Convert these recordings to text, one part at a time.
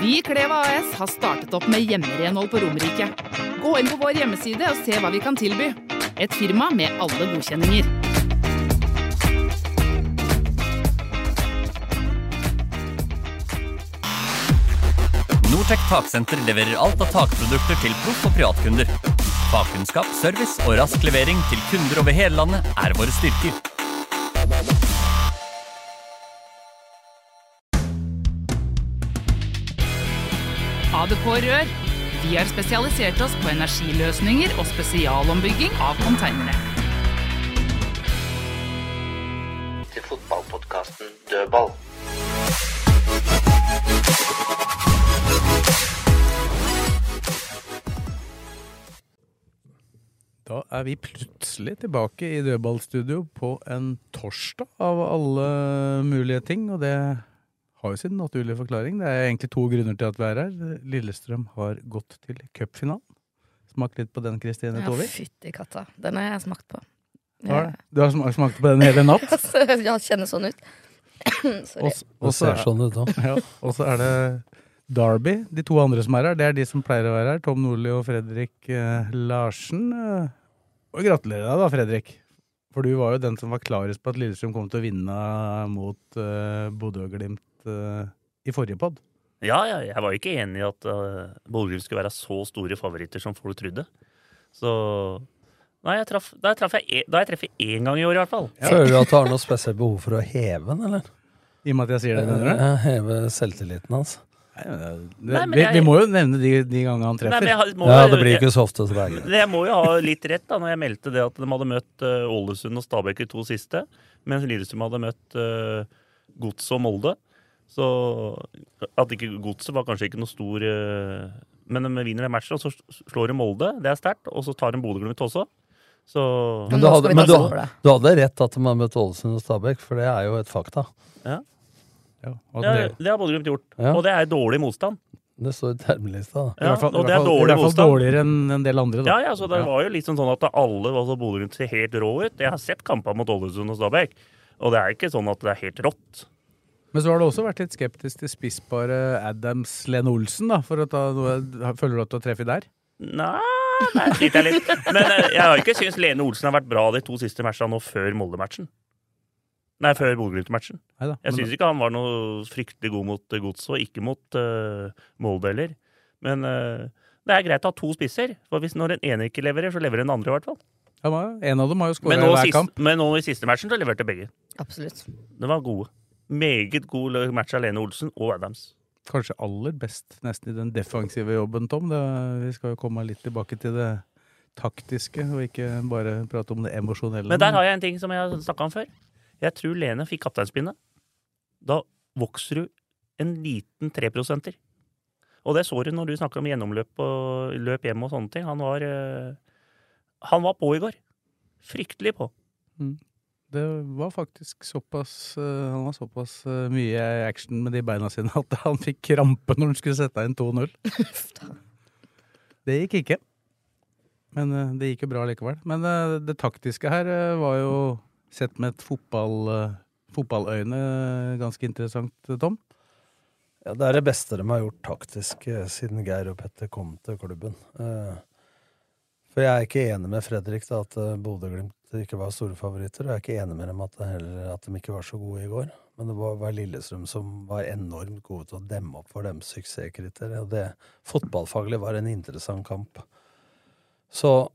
Vi i Kleva AS har startet opp med hjemmerenhold på Romerike. Gå inn på vår hjemmeside og se hva vi kan tilby. Et firma med alle godkjenninger. Nortec Taksenter leverer alt av takprodukter til proff- og privatkunder. Fagkunnskap, service og rask levering til kunder over hele landet er våre styrker. ADK Rør. Vi har spesialisert oss på energiløsninger og spesialombygging av containere. til fotballpodkasten Dødball. Da er vi plutselig tilbake i dødballstudio på en torsdag av alle mulige ting, og det har jo sin naturlige forklaring. Det er egentlig to grunner til at vi er her. Lillestrøm har gått til cupfinalen. Smak litt på den, Kristine Ja, fytti katta. Den har jeg smakt på. Har du? Har smakt på den hele natt? ja, kjennes sånn ut. Sorry. Og og så er- sånn. Ja, og så er det Derby, de to andre som er her. Det er de som pleier å være her. Tom Nordli og Fredrik eh, Larsen. Eh, og gratulerer deg da, Fredrik. For du var jo den som var klarest på at Lillestrøm kom til å vinne mot eh, Bodø og Glimt eh, i forrige pod. Ja, ja, jeg var ikke enig i at uh, Bodø-Glimt skulle være så store favoritter som folk trodde. Så Nei, jeg traff, da traff jeg, da jeg treffet én gang i år, i hvert fall. Føler du at du har noe spesielt behov for å heve den, eller? I og med at jeg sier det, mener du? Heve selvtilliten hans. Nei, det- Nei, vi, jeg- vi må jo nevne de, de gangene han treffer. Nei, jeg må Ja, det blir ikke så ofte, så det er Jeg må jo ha litt rett da, når jeg meldte det at de hadde møtt uh, Ålesund og Stabæk i to siste, mens Lillestrøm hadde møtt uh, Godset og Molde. Så at ikke Godset var kanskje ikke noe stor uh, Men de vinner den matchen, og så slår de Molde. Det er sterkt. Og så tar de Bodø-Glimt også. Så Men, du hadde, men du, du hadde rett at de har møtt Ålesund og Stabæk, for det er jo et fakta. Ja. Ja, Ja, det har Bodø-Glimt gjort. Ja. Og det er dårlig motstand. Det står i termelista. da. I hvert fall, og det er dårlig i hvert fall dårligere enn en del andre, da. Ja, ja, så det var jo liksom sånn at alle altså Bodø-Glimt ser helt rå ut. Jeg har sett kamper mot Ålesund og Stabæk, og det er ikke sånn at det er helt rått. Men så har du også vært litt skeptisk til spissbare Adams Lene Olsen, da. For å ta noe føler du at du har treffet der? Nei, nei sliter jeg litt. Men eh, jeg har ikke syntes Lene Olsen har vært bra de to siste matchene nå før Molde-matchen. Nei, før Bodø-Glimt-matchen. Jeg syns ikke han var noe fryktelig god mot eh, Godset, og ikke mot uh, Molde heller. Men uh, det er greit å ha to spisser, for hvis når den ene ikke leverer, så leverer den andre i hvert fall. Ja, en av dem har jo skåra i hver kamp. men nå i siste matchen så leverte begge. Absolutt. Det var gode. Meget god match av Lene Olsen og Adams. Kanskje aller best nesten i den defensive jobben, Tom. Det, vi skal jo komme litt tilbake til det taktiske, og ikke bare prate om det emosjonelle. Men der har jeg en ting som jeg har snakka om før. Jeg tror Lene fikk kapteinspinnet. Da vokser du en liten treprosenter. Og det så du når du snakka om gjennomløp og løp hjem og sånne ting. Han var, eh, han var på i går. Fryktelig på. Mm. Det var faktisk såpass eh, Han var såpass eh, mye action med de beina sine at han fikk krampe når han skulle sette inn 2-0. det gikk ikke. Men eh, det gikk jo bra likevel. Men det taktiske her var jo sett med et fotball, fotballøyne ganske interessant, Tom. Ja, det er det beste de har gjort taktisk siden Geir og Petter kom til klubben. For jeg er ikke enig med Fredrik da, at eh, Bodø-Glimt ikke var store favoritter. Og jeg er ikke enig med dem at, heller, at de ikke var så gode i går. Men det var, var Lillestrøm som var enormt gode til å demme opp for deres suksesskriterier. Og det fotballfaglig var en interessant kamp. Så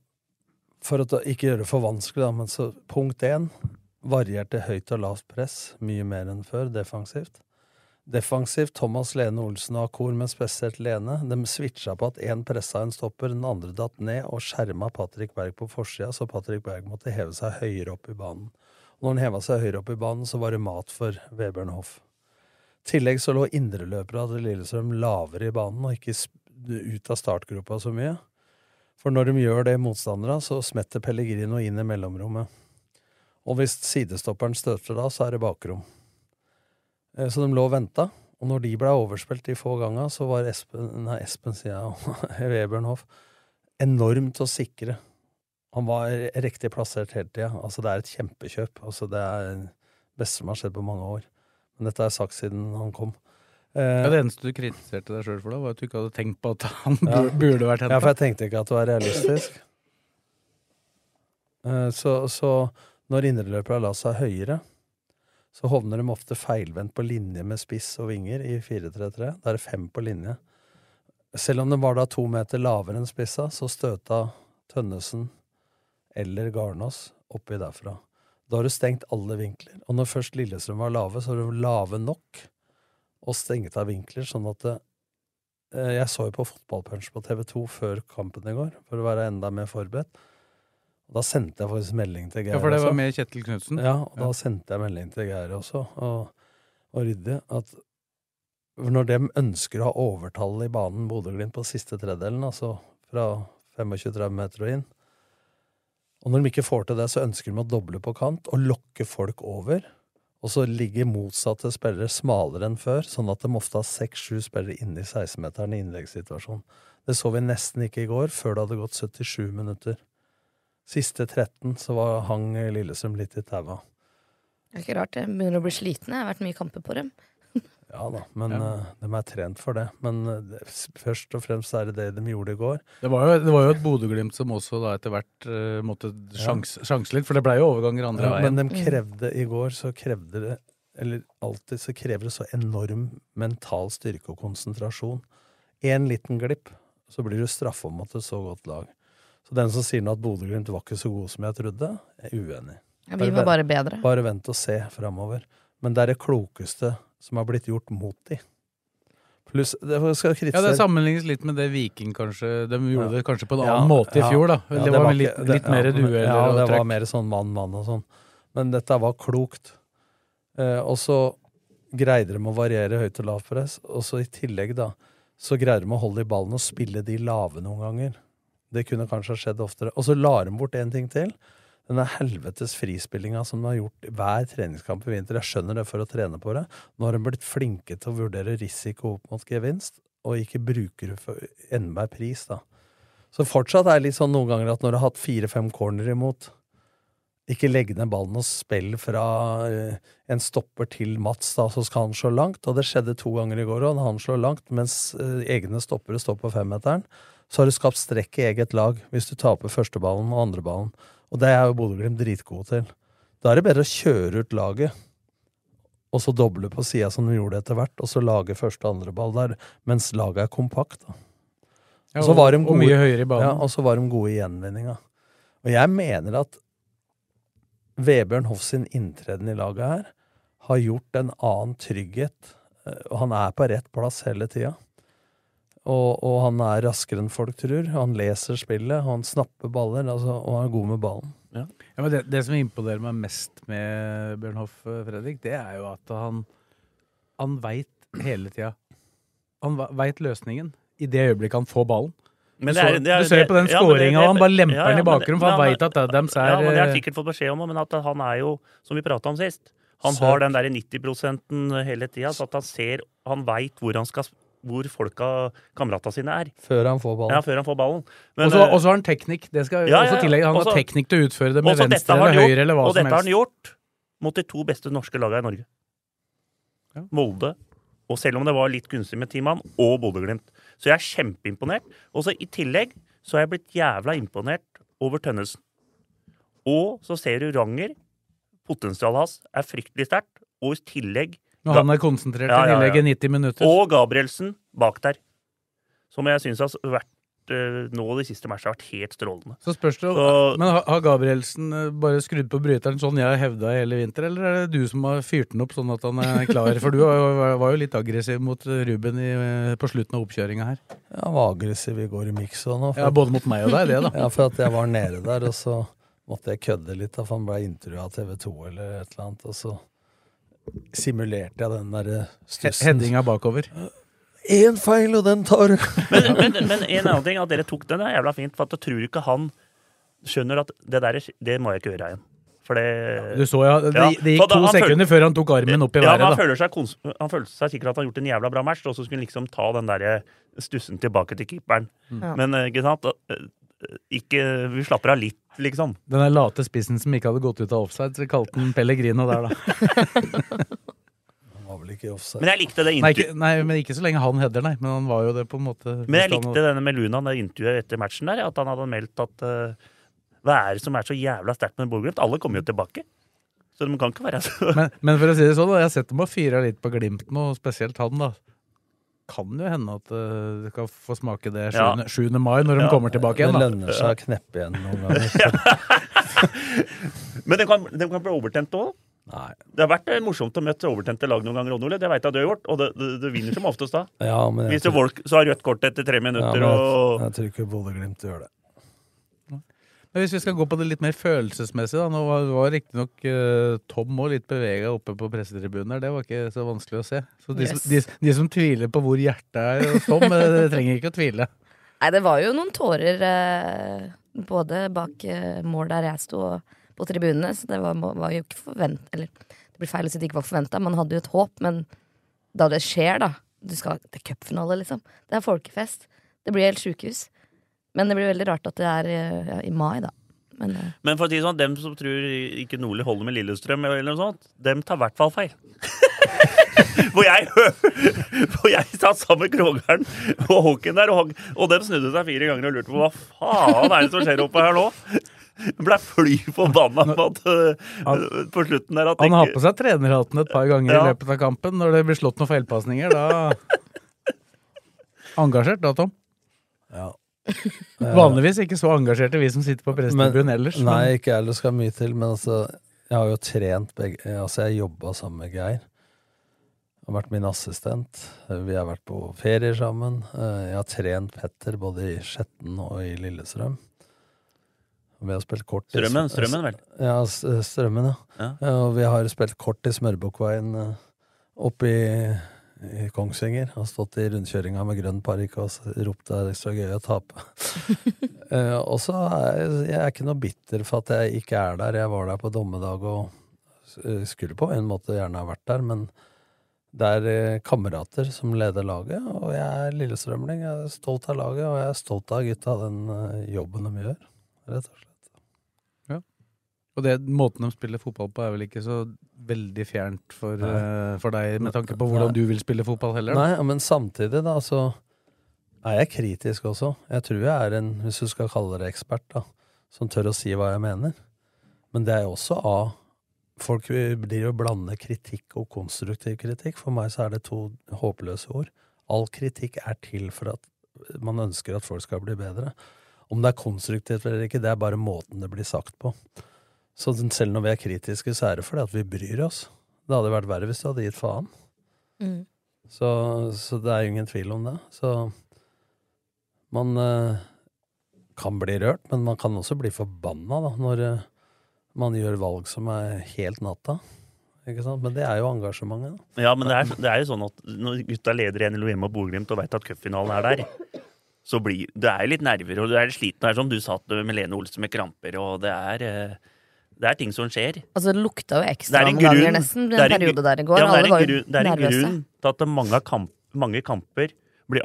for å ikke gjøre det for vanskelig, da, men så punkt én varierte høyt og lavt press mye mer enn før, defensivt. Defensivt Thomas Lene Olsen og Akor, men spesielt Lene. De switcha på at én pressa en stopper, den andre datt ned og skjerma Patrick Berg på forsida, så Patrick Berg måtte heve seg høyere opp i banen. Og når han heva seg høyere opp i banen, så var det mat for Vebjørn Hoff. tillegg så lå indreløpere til Lillestrøm lavere i banen og ikke ut av startgropa så mye. For når de gjør det, motstandere, så smetter Pellegrino inn i mellomrommet. Og hvis sidestopperen støter da, så er det bakrom. Eh, Så de lå og venta. Og når de ble overspilt de få gangene, så var Espen, nei, Espen sier jeg, Vebjørn Hoff enormt å sikre. Han var riktig plassert hele tida. Altså, det er et kjempekjøp. Altså, det er det beste som har skjedd på mange år. Men dette er sagt siden han kom. Eh, Ja, det eneste du kritiserte deg sjøl for, da, var at du ikke hadde tenkt på at han Ja. burde, vært henta. Ja, for jeg tenkte ikke at det var realistisk. Eh, Så, så når indreløperne la seg høyere, så hovner de ofte feilvendt på linje med spiss og vinger i 4-3-3. Da er det fem på linje. Selv om den var da to meter lavere enn spissa, så støta Tønnesen eller Garnås oppi derfra. Da har du stengt alle vinkler. Og når først Lillestrøm var lave, så var du lave nok og stengt av vinkler, sånn at det, Eh, Jeg så jo på Fotballpunch på TV2 før kampen i går, for å være enda mer forberedt. Og da sendte jeg faktisk melding til Geir. Ja, for det også. var med Kjetil Knutsen. Ja, og da Ja. sendte jeg melding til Geir også, og, og Rydde, at når de ønsker å ha overtallet i banen Bodø-Glimt på siste tredelen, altså fra 25-30 meter og inn, og når de ikke får til det, så ønsker de å doble på kant og lokke folk over. Og så ligger motsatte spillere smalere enn før, sånn at de ofte har seks-sju spillere inne i 16-meteren i innleggssituasjonen. Det så vi nesten ikke i går, før det hadde gått 77 minutter. Siste 13 så var, hang Lillestrøm litt i taua. Det er ikke rart, jeg begynner å bli sliten. Jeg har vært mye kamper på dem. Ja da, men Ja. Uh, de er trent for det. Men det, først og fremst er det det de gjorde i går. Det var jo, det var jo et Bodø-Glimt som også da etter hvert uh, måtte sjans, litt, for det blei jo overganger andre Ja, veien. men de krevde i går, så krevde det Eller alltid så krever det så enorm mental styrke og konsentrasjon. En liten glipp, så blir du straffa at det så godt lag. Så den som sier nå at Bodø-Glimt var ikke så god som jeg trodde, er uenig. Ja, vi var bare bedre. Bare vent og se framover. Men det er det klokeste som har blitt gjort mot de. Pluss det skal Ja, Det sammenlignes litt med det Viking kanskje De gjorde Ja. det kanskje på en Ja, annen måte i fjor, da. Ja, det, det var, var litt, litt mer ja, dueller Ja, og det var mer sånn mann-mann og sånn. Men dette var klokt. Eh, og så greide de å variere høyt og lavt press. Og så i tillegg, da, så greide de å holde i ballen og spille de lave noen ganger. Det kunne kanskje ha skjedd oftere. Og så la de bort én ting til. Denne helvetes frispillinga som de har gjort hver treningskamp i vinter. Jeg skjønner det for å trene på det. Nå har de blitt flinke til å vurdere risiko opp mot gevinst, og ikke bruker det for enhver pris, da. Så fortsatt er det litt sånn noen ganger at når du har hatt fire-fem corner imot, ikke legge ned ballen og spill fra eh, en stopper til Mats, da, så skal han slå langt. Og det skjedde to ganger i går, og han slår langt, mens eh, egne stoppere står på femmeteren. Så har du skapt strekk i eget lag hvis du taper førsteballen og andreballen. Og det er jo Bodø-Glimt dritgode til. Da er det bedre å kjøre ut laget, og så doble på sida som de gjorde etter hvert, og så lage første og andre ball der, mens laget er kompakt. da. Ja, Og så var og- mye høyere i banen. Ja, og så var de gode i gjenvinninga. Og jeg mener at Vebjørn Hoff sin inntreden i laget her har gjort en annen trygghet. eh, Og han er på rett plass hele tida. Og, og han er raskere enn folk tror. Han leser spillet, han snapper baller, altså, og han er god med ballen. Ja, men det, det som imponerer meg mest med Bjørn Hoff, eh, Fredrik, det er jo at han Han veit hele tida. Han veit løsningen i det øyeblikket han får ballen. Men du, det er- det er- du ser på den ja, og skåringa, det- han bare lemper ja, den i bakgrunnen, for han vet veit at Adams er Ja, men det har eh, sikkert fått beskjed om, men at han er jo, som vi prata om sist Han har den der 90% hele tida, så at han ser Han veit hvor han skal hvor folka, kameratene sine er. Før han får ballen. Ja, før han får ballen. Og så og så har han teknikk. Det skal Ja, ja, også tillegge. Han Også- har teknikk til å utføre det med venstre eller høyre eller hva som helst. Og dette har han gjort mot de to beste norske lagene i Norge. Molde, og selv om det var litt gunstig med Timan og Bodø-Glimt. Så jeg er kjempeimponert. Og så i tillegg så har jeg blitt jævla imponert over Tønnesen. Og så ser du Ranger. Potensialet hans er fryktelig sterkt. Og i tillegg Når han er konsentrert i tillegg i 90 minutter. Og Gabrielsen bak der. Som jeg syns har vært eh, nå de siste matchene har vært helt strålende. Så spørs det, Så- Men har- Gabrielsen eh, bare skrudd på bryteren sånn jeg har hevda hele vinter, eller er det du som har fyrt den opp sånn at han er klar? For du var jo litt aggressiv mot Ruben i, eh, på slutten av oppkjøringa her. Jeg var aggressiv i går i mix og nå. Ja, både mot meg og deg, det, da. Ja, for at jeg var nede der, og så måtte jeg kødde litt, da, for han ble intervjua av TV 2 eller et eller annet, og så simulerte jeg den derre stussen. Headinga bakover. Én feil, og den tar du! Men, men, men en annen ting, at dere tok den, er jævla fint. For at jeg tror ikke han skjønner at det der, det må jeg ikke gjøre igjen. For det Du så ja, det, Ja, det gikk da- to sekunder føl- sekunder før han tok armen opp i Ja, men han været. da. føler, seg kons han følte seg sikkert at han har gjort en jævla bra match, og så skulle han liksom ta den der stussen tilbake til keeperen. Mm. Men eh, ikke sant? Ikke, vi slapper av litt, liksom. Den der late spissen som ikke hadde gått ut av offside, så vi kalte den Pellegrino der, da. Han var vel ikke offside. Men jeg likte det Nei, intervjuet. ikke, nei, men ikke så lenge han header, nei. Men han var jo det på en måte. Men jeg likte denne med Luna, det intervjuet etter matchen der, at han hadde meldt at uh, hva er det som er så jævla sterkt med Bodø-Glimt? Alle kommer jo tilbake. Så de kan ikke være så Men, men for å si det sånn, jeg har sett dem og fyra litt på Glimt nå, spesielt han, da. Kan jo hende at uh, du kan få smake det 7. Ja. 7. mai, når de Ja. kommer tilbake igjen. Det lønner seg å kneppe igjen noen ganger. Men de kan, de kan bli overtent òg. Nei. Det har vært eh, morsomt å møte overtente lag noen ganger, Ole. Det veit jeg du har gjort. Og det, det, du vinner som oftest da. Ja, men Hvis du tror- volk, så har rødt kort etter tre Ja, minutter, men jeg, og jeg tror ikke Bodø-Glimt gjør det. Men hvis vi skal gå på det litt mer følelsesmessig, da. Nå var, var riktignok uh, Tom òg litt bevega oppe på pressetribunen der. Det var ikke så vanskelig å se. Så de, som- de, de som tviler på hvor hjertet er hos Tom, det trenger ikke å tvile. Nei, det var jo noen tårer eh, både bak eh, mål der jeg sto, og på tribunene. Så det var, var jo ikke forventa Eller det blir feil å si det ikke var forventa. Man hadde jo et håp, men da det skjer, da du skal, Det er cupfinale, liksom. Det er folkefest. Det blir helt sjukehus. Men det blir veldig rart at det er eh, ja, i mai, da. Men eh, Men for å si sånn, dem som tror ikke Nordli holder med Lillestrøm, eller noe sånt, dem tar i hvert fall feil. hvor, jeg, hvor jeg satt sammen med Krogeren og Håken der, og, og dem snudde seg fire ganger og lurte på hva faen er det som skjer oppe her nå? Ble fly forbanna på at han, på slutten der at Han har på seg trenerhatten et par ganger Ja. i løpet av kampen. Når det blir slått noen feilpasninger, da Engasjert da, Tom? Ja. Vanligvis ikke så engasjerte vi som sitter på pressetribunen Men- ellers. Nei, ikke heller skal mye til, men altså Jeg har jo trent begge Altså, jeg jobba sammen med Geir. Han har vært min assistent. Vi har vært på ferier sammen. Eh, Jeg har trent Petter både i Skjetten og i Lillestrøm. Vi har spilt kort i Strømmen, Strømmen vel? Ja, Strømmen, ja. Ja. Og vi har spilt kort i Smørbukkveien eh, oppe i, i Kongsvinger. og stått i rundkjøringa med grønn parykk og ropt det er ekstra gøy å tape. uh, og så er jeg, er ikke noe bitter for at jeg ikke er der. Jeg var der på dommedag og eh, skulle på en måte gjerne ha vært der, men det er eh, kamerater som leder laget, og jeg er lillestrømling. Jeg er stolt av laget, og jeg er stolt av gutta, den eh, jobben de gjør. Rett og slett. Og det, måten de spiller fotball på, er vel ikke så veldig fjernt for, eh, for deg, med tanke på hvordan Nei. du vil spille fotball heller? da? Nei, men samtidig da, så er jeg kritisk også. Jeg tror jeg er en, hvis du skal kalle det ekspert, da, som tør å si hva jeg mener. Men det er jo også av Folk blir jo blande kritikk og konstruktiv kritikk. For meg så er det to håpløse ord. All kritikk er til for at man ønsker at folk skal bli bedre. Om det er konstruktivt eller ikke, det er bare måten det blir sagt på. Så selv når vi er kritiske, så er det fordi at vi bryr oss. Det hadde vært verre hvis du hadde gitt faen. mm. Så, så det er jo ingen tvil om det. Så man eh, kan bli rørt, men man kan også bli forbanna da, når eh, man gjør valg som er helt natta. Ikke sant? Men det er jo engasjementet. Da. Ja, men det er, det er jo sånn at når gutta leder 1-0 hjemme og Bodø-Glimt og veit at cupfinalen er der, så blir det er litt nerver, og du er litt sliten. Det er som du sa med Lene Olsen med kramper, og det er eh, det er ting som skjer. Altså, det lukta jo Det er ekstra en ganger nesten det en er periode der i går. Ja, det er Alle en var jo grunn- det er en grunn til at mange, kamp, mange kamper blir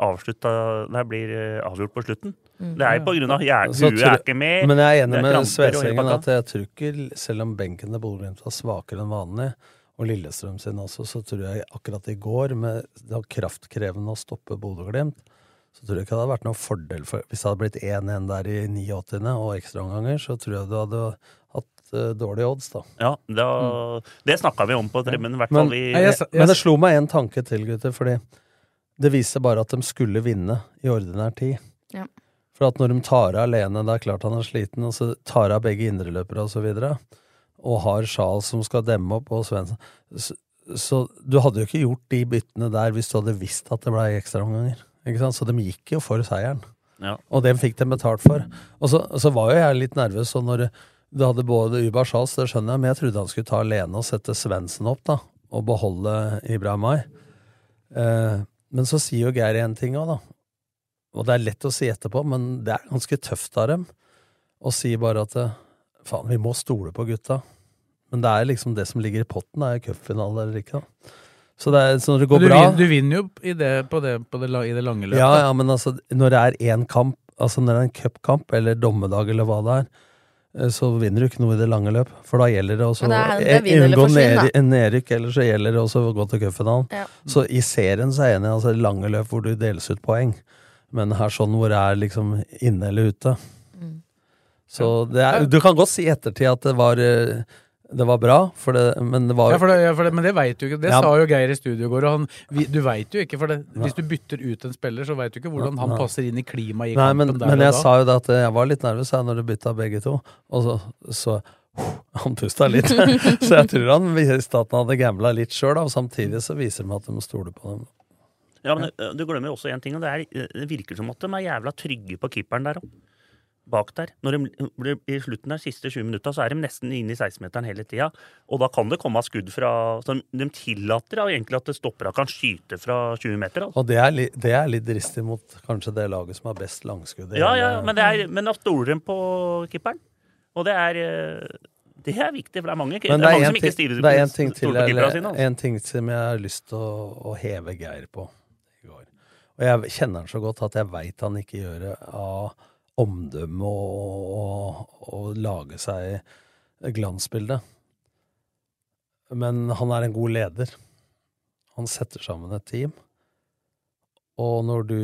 Nei, blir eh, avgjort på slutten. Mm. Det er på grunn av jeg, huet tror- er ikke med. Men jeg er enig med Svesengen at jeg tror ikke, selv om benken til Bodø-Glimt var svakere enn vanlig, og Lillestrøm sin også, så tror jeg akkurat i går, med det var kraftkrevende å stoppe Bodø-Glimt, så tror jeg ikke det hadde vært noen fordel for Hvis det hadde blitt 1-1 der i 89. og ekstraomganger, så tror jeg du hadde hatt uh, dårlige odds, da. Ja, da, Det snakka vi om på Trimmen, i hvert Men, fall i men det slo meg en tanke til, gutter, fordi det viste bare at de skulle vinne i ordinær tid. Ja. For at når de tar av Lene, det er klart han er sliten, og så tar av begge indreløpere og så videre, og har Charles som skal demme opp, og Svensson så, så du hadde jo ikke gjort de byttene der hvis du hadde visst at det ble ekstraomganger. Så de gikk jo for seieren. Ja. Og den fikk de betalt for. Og så, så var jo jeg litt nervøs, og når du hadde både og Charles, det skjønner jeg, men jeg trodde han skulle ta alene og sette Svendsen opp, da. og beholde Ibrahim Ay. Eh, men så sier jo Geir en ting òg, da. Og det er lett å si etterpå, men det er ganske tøft av dem å si bare at eh, faen, vi må stole på gutta. Men det er liksom det som ligger i potten, er cupfinale eller ikke. da. Så det er, så når det går du, bra vin, du vinner jo i det, på det, på det, i det lange løpet. Ja, ja, men altså, når det er én kamp, altså når det er en cupkamp eller dommedag eller hva det er, så vinner du ikke noe i det lange løp. For da gjelder det også å unngå en nedrykk, eller så gjelder det også å gå til cupfinalen. Ja. Så i serien så er jeg enig, altså lange løp hvor du deles ut poeng, men her sånn hvor det er liksom inne eller ute. Mm. Så det er, du kan godt si i ettertid at det var, eh, det var bra, for det, men det var Ja, for det, ja, for det, men det veit du ikke. Det Ja. sa jo Geir i studio i går. Og han, vi, du veit jo ikke, for det, hvis du bytter ut en spiller, så veit du ikke hvordan han Nei. passer inn i klimaet i Nei, kampen men, der men og jeg da. sa jo det at jeg var litt nervøs jeg, når du bytta begge to. Og så, så Han pusta litt. så jeg tror han visste at han hadde gambla litt sjøl, og samtidig så viser de at de må stole på dem. Ja, men eh, Du glemmer jo også én ting, og det, er, det virker som at de er jævla trygge på keeperen der òg. Bak der. Når de blir I slutten der, siste 20 minutta så er de nesten inne i 16-meteren hele tida. Og da kan det komme av skudd fra så De tillater egentlig at stoppera kan skyte fra 20 meter. Altså. Og det er, li, det er litt dristig mot kanskje det laget som har best langskudd. Ja, ja, men, det er, men da stoler de på keeperen. Og det er eh, det er viktig, for det er mange, det Men er mange som ikke ting- stiler det er en ting til eller, sine. Altså. en ting som jeg har lyst til å, å heve Geir på i går. Og jeg kjenner han så godt at jeg veit han ikke gjør det av omdømme og, og, lage seg glansbilde. Men han er en god leder. Han setter sammen et team. Og når du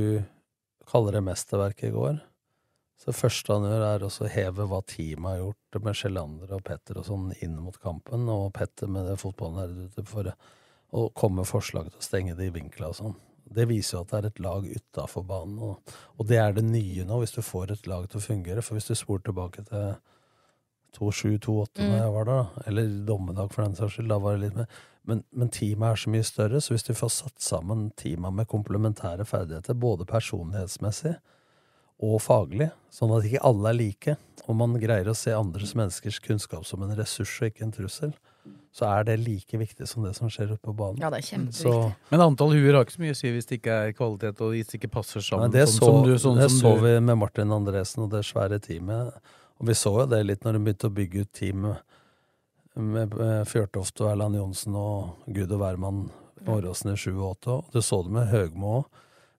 kaller det mesterverket i går, så det første han gjør, er å heve hva teamet har gjort med Sjelander og Petter og sånn inn mot kampen, og Petter med det fotballen ute for å komme med forslag til å stenge de vinklene og sånn. Det viser jo at det er et lag utafor banen, og, og det er det nye nå, hvis du får et lag til å fungere. For hvis du spoler tilbake til 2-7-2-8 Mm. jeg var der, da, eller dommedag for den saks skyld, da var det litt mer men, men teamet er så mye større, så hvis du får satt sammen teamet med komplementære ferdigheter, både personlighetsmessig og faglig, sånn at ikke alle er like, og man greier å se andres menneskers kunnskap som en ressurs og ikke en trussel, så er det like viktig som det som skjer ute på banen. Ja, det er kjempeviktig. Så- Men antall huer har ikke så mye å si hvis det ikke er kvalitet og hvis det ikke passer sammen. Nei, det sånn så, som du, sånn det som så du. vi med Martin Andresen og det svære teamet. Og vi så jo det litt når de begynte å bygge ut teamet med Fjørtoft og Erland Johnsen og Gud og hvermann Åråsen i 7 og 8. Og du så det med Høgmo òg.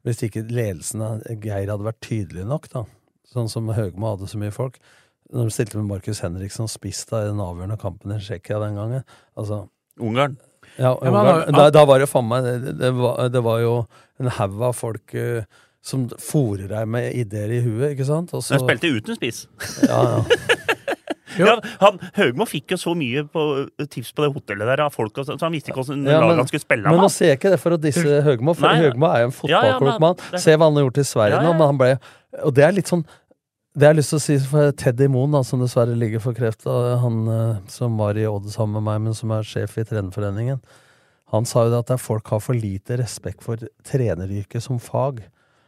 Hvis ikke ledelsen av Geir hadde vært tydelig nok, da. Sånn som Høgmo hadde så mye folk. Når de stilte med Markus Henriksen spiss da i den avgjørende kampen i Tsjekkia den gangen altså, Ungarn. Ja, Ja, men han Ungarn. da, da var det faen meg det, det, var, det var jo en haug av folk uh, som fòrer deg med ideer i huet, ikke sant? Og så- spilte uten spiss. Ja, ja. Ja, han, Høgmo fikk jo så mye på, tips på det hotellet der av folk, så han visste ikke hvordan Ja, lag men, han skulle spille men nå ser jeg ikke det for å disse Høgmo, for. Høgmo er jo en Ja, ja, fotballklok mann. Se hva han har gjort i Sverige Ja, nå, men han ble Og det er litt sånn Det har jeg lyst til å si for Teddy Moen, da, som dessverre ligger for kreft, han eh, som var i Odd sammen med meg, men som er sjef i Trenerforeningen, han sa jo det at folk har for lite respekt for treneryrket som fag.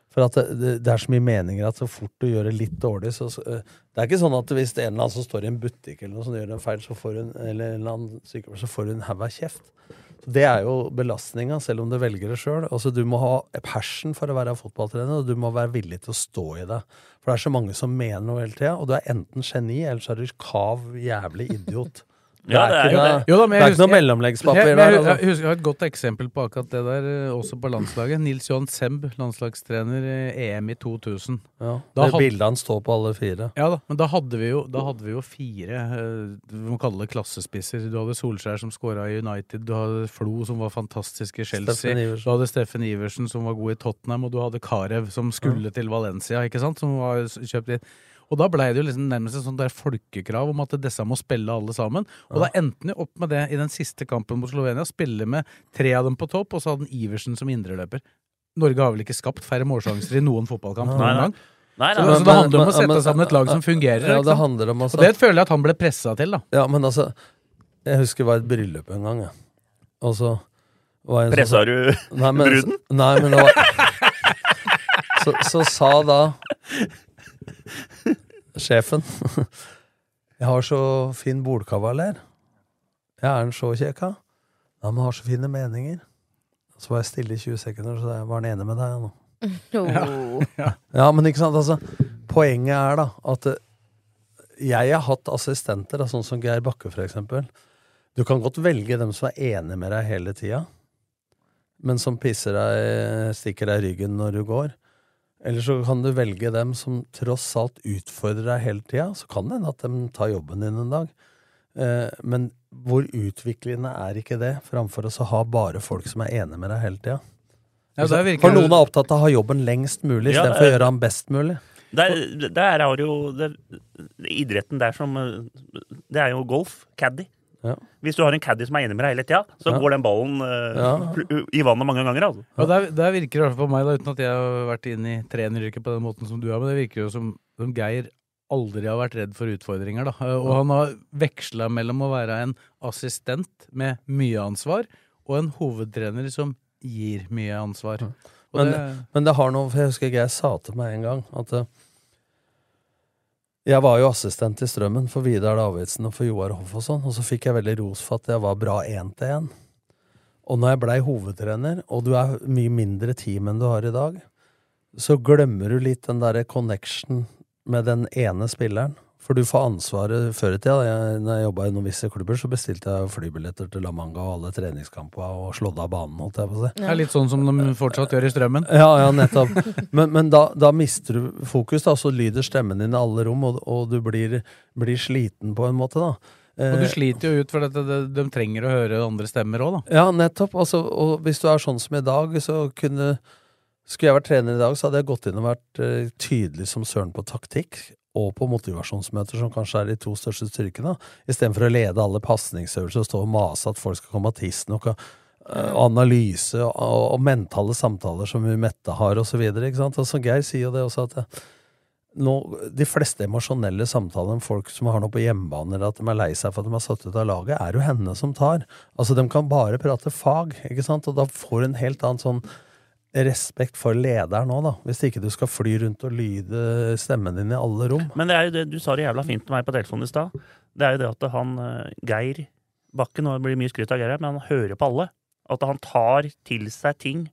For at det, det, er så mye meninger at så fort du gjør det litt dårlig, så eh, Det er ikke sånn at hvis det er en eller annen som står i en butikk eller noe sånt, gjør en feil, eller en eller annen sykepleier, så får hun en haug av kjeft. Det er jo belastninga, selv om du velger det sjøl. Altså, du må ha passion for å være fotballtrener, og du må være villig til å stå i det. For det er så mange som mener noe hele tida, og du er enten geni, eller så er du kav jævlig idiot. Det Ja, er det er ikke jo noe, det. Jo da, men det er ikke noe mellomleggspapir der. jeg, Altså. jeg husker jeg har et godt eksempel på akkurat det der, eh, også på landslaget. Nils Johan Semb, landslagstrener i EM i 2000. Ja, Da det had- bildet han står på alle fire. Ja da, men da hadde vi jo, da hadde vi jo fire eh, vi må kalle det klassespisser. Du hadde Solskjær som skåra i United, du hadde Flo som var fantastisk i Chelsea, du hadde Steffen Iversen som var god i Tottenham, og du hadde Carew som skulle til Valencia, ikke sant, som var kjøpt inn. Og da blei det jo liksom nærmest et sånt der folkekrav om at disse må spille alle sammen. Og da endte han jo opp med det i den siste kampen mot Slovenia. Spille med tre av dem på topp, og så hadde han Iversen som indreløper. Norge har vel ikke skapt færre målsjanser i noen fotballkamp noen nei. gang? Nei, nei, så det handler om å sette men- sammen et lag som fungerer. Ja, det handler om også. Og det føler jeg at han ble pressa til, da. Ja, men altså Jeg husker det var et bryllup en gang, jeg. Og så var jeg Pressa sånn- du bruden? Nei, men det var så, så sa da sjefen Jeg har så fin bordkavaler. Jeg er en så kjekka. Ja, men har så fine meninger. Så var jeg stille i 20 sekunder, så jeg var han enig med deg nå. Oh. Ja, men ikke sant, altså Poenget er da at eh, jeg har hatt assistenter, sånn som Geir Bakke for eksempel. Du kan godt velge dem som er enig med deg hele tida, men som pisser deg, stikker deg i ryggen når du går. Eller så kan du velge dem som tross alt utfordrer deg hele tida. Så kan det hende at de tar jobben din en dag. Eh, men hvor utviklende er ikke det, framfor å ha bare folk som er enige med deg hele tida? Ja, For noen er opptatt av å ha jobben lengst mulig, Ja, istedenfor å gjøre den best mulig. Der, der har jo det, Idretten der som eh, Det er jo golf. Caddy. Ja. Hvis du har en caddy som er enig med deg hele tida, så Ja. går den ballen uh, Ja. i vannet mange ganger. Altså. Og der, der virker det i hvert fall på meg, da, uten at jeg har vært inne i treneryrket på den måten som du har, men det virker jo som, som Geir aldri har vært redd for utfordringer. Da. Eh, Og han har veksla mellom å være en assistent med mye ansvar og en hovedtrener som gir mye ansvar. Men, det, men det har noe For jeg husker Geir sa til meg en gang at eh, jeg var jo assistent i Strømmen for Vidar Davidsen og for Joar Hoff og sånn, og så fikk jeg veldig ros for at jeg var bra én til én. Og når jeg blei hovedtrener, og du er mye mindre team enn du har i dag, så glemmer du litt den derre connection med den ene spilleren. For du får ansvaret før i tida. Jeg, når jeg jobba i noen visse klubber, så bestilte jeg flybilletter til La Manga og alle treningskamper og slått av banen, holdt jeg på å si. er litt sånn som de fortsatt gjør i Strømmen. Ja, ja, nettopp. Men, men da, da mister du fokus, da, så lyder stemmen din i alle rom, og, og du blir, blir sliten på en måte, da. Og du Eh, sliter jo ut, for dette, de, de trenger å høre andre stemmer òg, da. Ja, nettopp. Altså, og hvis du er sånn som i dag, så kunne Skulle jeg vært trener i dag, så hadde jeg gått inn og vært uh, tydelig som søren på taktikk. Og på motivasjonsmøter, som kanskje er de to største styrkene. Istedenfor å lede alle pasningsøvelser og stå og mase at folk skal komme tidsnok. Og, eh, og analyse og, og, mentale samtaler som Mette har, sant? Altså, Geir sier jo det også at eh, nå, de fleste emosjonelle samtaler med folk som har noe på hjemmebane, eller at de er lei seg for at de har satt ut av laget, er jo henne som tar. Altså, De kan bare prate fag, ikke sant? og da får du en helt annen sånn respekt for lederen òg, da. Hvis ikke du skal fly rundt og lyde stemmen din i alle rom. Men det er jo det, du sa det jævla fint til meg på telefonen i stad. Det er jo det at han Geir Geir og nå blir det mye skryt av Geir her, men han hører på alle. At han tar til seg ting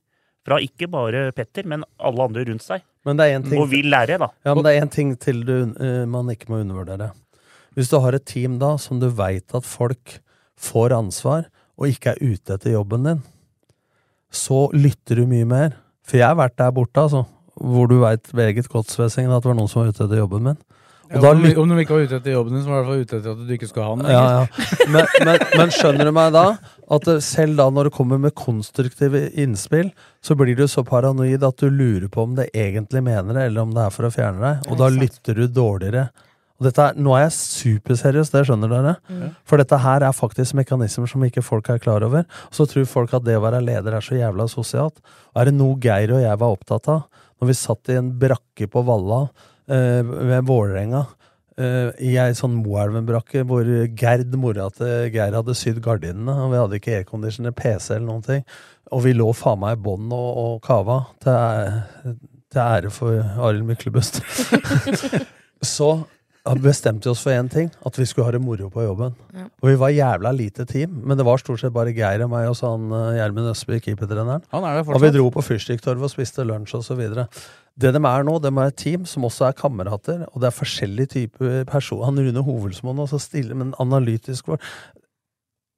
fra ikke bare Petter, men alle andre rundt seg. Men det er en ting Og vil lære, da. Ja, men det er en ting til du, eh, man ikke må undervurdere. Hvis du har et team da som du veit at folk får ansvar, og ikke er ute etter jobben din, så lytter du mye mer. For jeg har vært der borte, altså. Hvor du veit meget godt, Svesingen, at det var noen som var ute etter jobben min. Ja, om, lyt- om de ikke var ute etter jobben din, så var de i hvert fall ute etter at du ikke skulle ha den. Ja, ja. Men, men, men skjønner du meg da? At selv da når det kommer med konstruktive innspill, så blir du så paranoid at du lurer på om det egentlig mener det, eller om det er for å fjerne deg. Og da lytter du dårligere. Og dette er, nå er jeg superseriøs, det skjønner dere. For dette her er faktisk mekanismer som ikke folk er klar over. Og Så tror folk at det å være leder er så jævla sosialt. Og er det noe Geir og jeg var opptatt av når vi satt i en brakke på Valla eh, ved Vålerenga eh, i ei sånn Moelven-brakke hvor Gerd, mora til Geir, hadde sydd gardinene, og vi hadde ikke airconditioner, PC eller noen ting. Og vi lå faen meg i bånn og, og kava, til, til ære for Arild Myklebust. Så bestemte oss for én ting, at vi skulle ha det moro på jobben. Ja. Og vi var jævla lite team, men det var stort sett bare Geir og meg og sånn Gjermund Østby, keepertreneren. Er Og vi dro på Fyrstikktorvet og spiste lunsj og så videre. Det de er nå, de er et team som også er kamerater, og det er forskjellige typer personer. Han Rune Hovelsmoen også stille, men analytisk. var-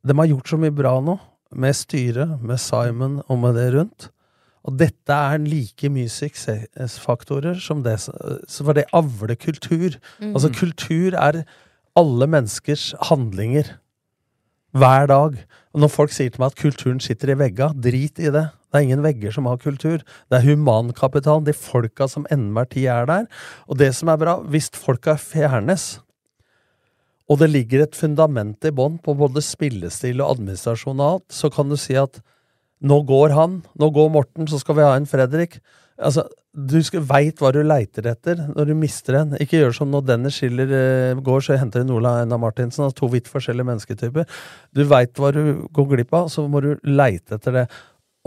De har gjort så mye bra nå, med styret, med Simon og med det rundt. Og dette er like mye suksessfaktorer som det For det avler kultur. Mm. Altså, kultur er alle menneskers handlinger. Hver dag. Og når folk sier til meg at kulturen sitter i vegga, drit i det. Det er ingen vegger som har kultur. Det er humankapitalen, de folka som enhver tid er der. Og det som er bra, hvis folka fjernes, og det ligger et fundament i bånn på både spillestil og administrasjon og alt, så kan du si at nå går han, nå går Morten, så skal vi ha en Fredrik. Altså, du veit hva du leiter etter når du mister en. Ikke gjør som når Dennis Schiller eh, går, så henter du Ola Einar Martinsen. Altså to vidt forskjellige mennesketyper. Du veit hva du går glipp av, så må du leite etter det.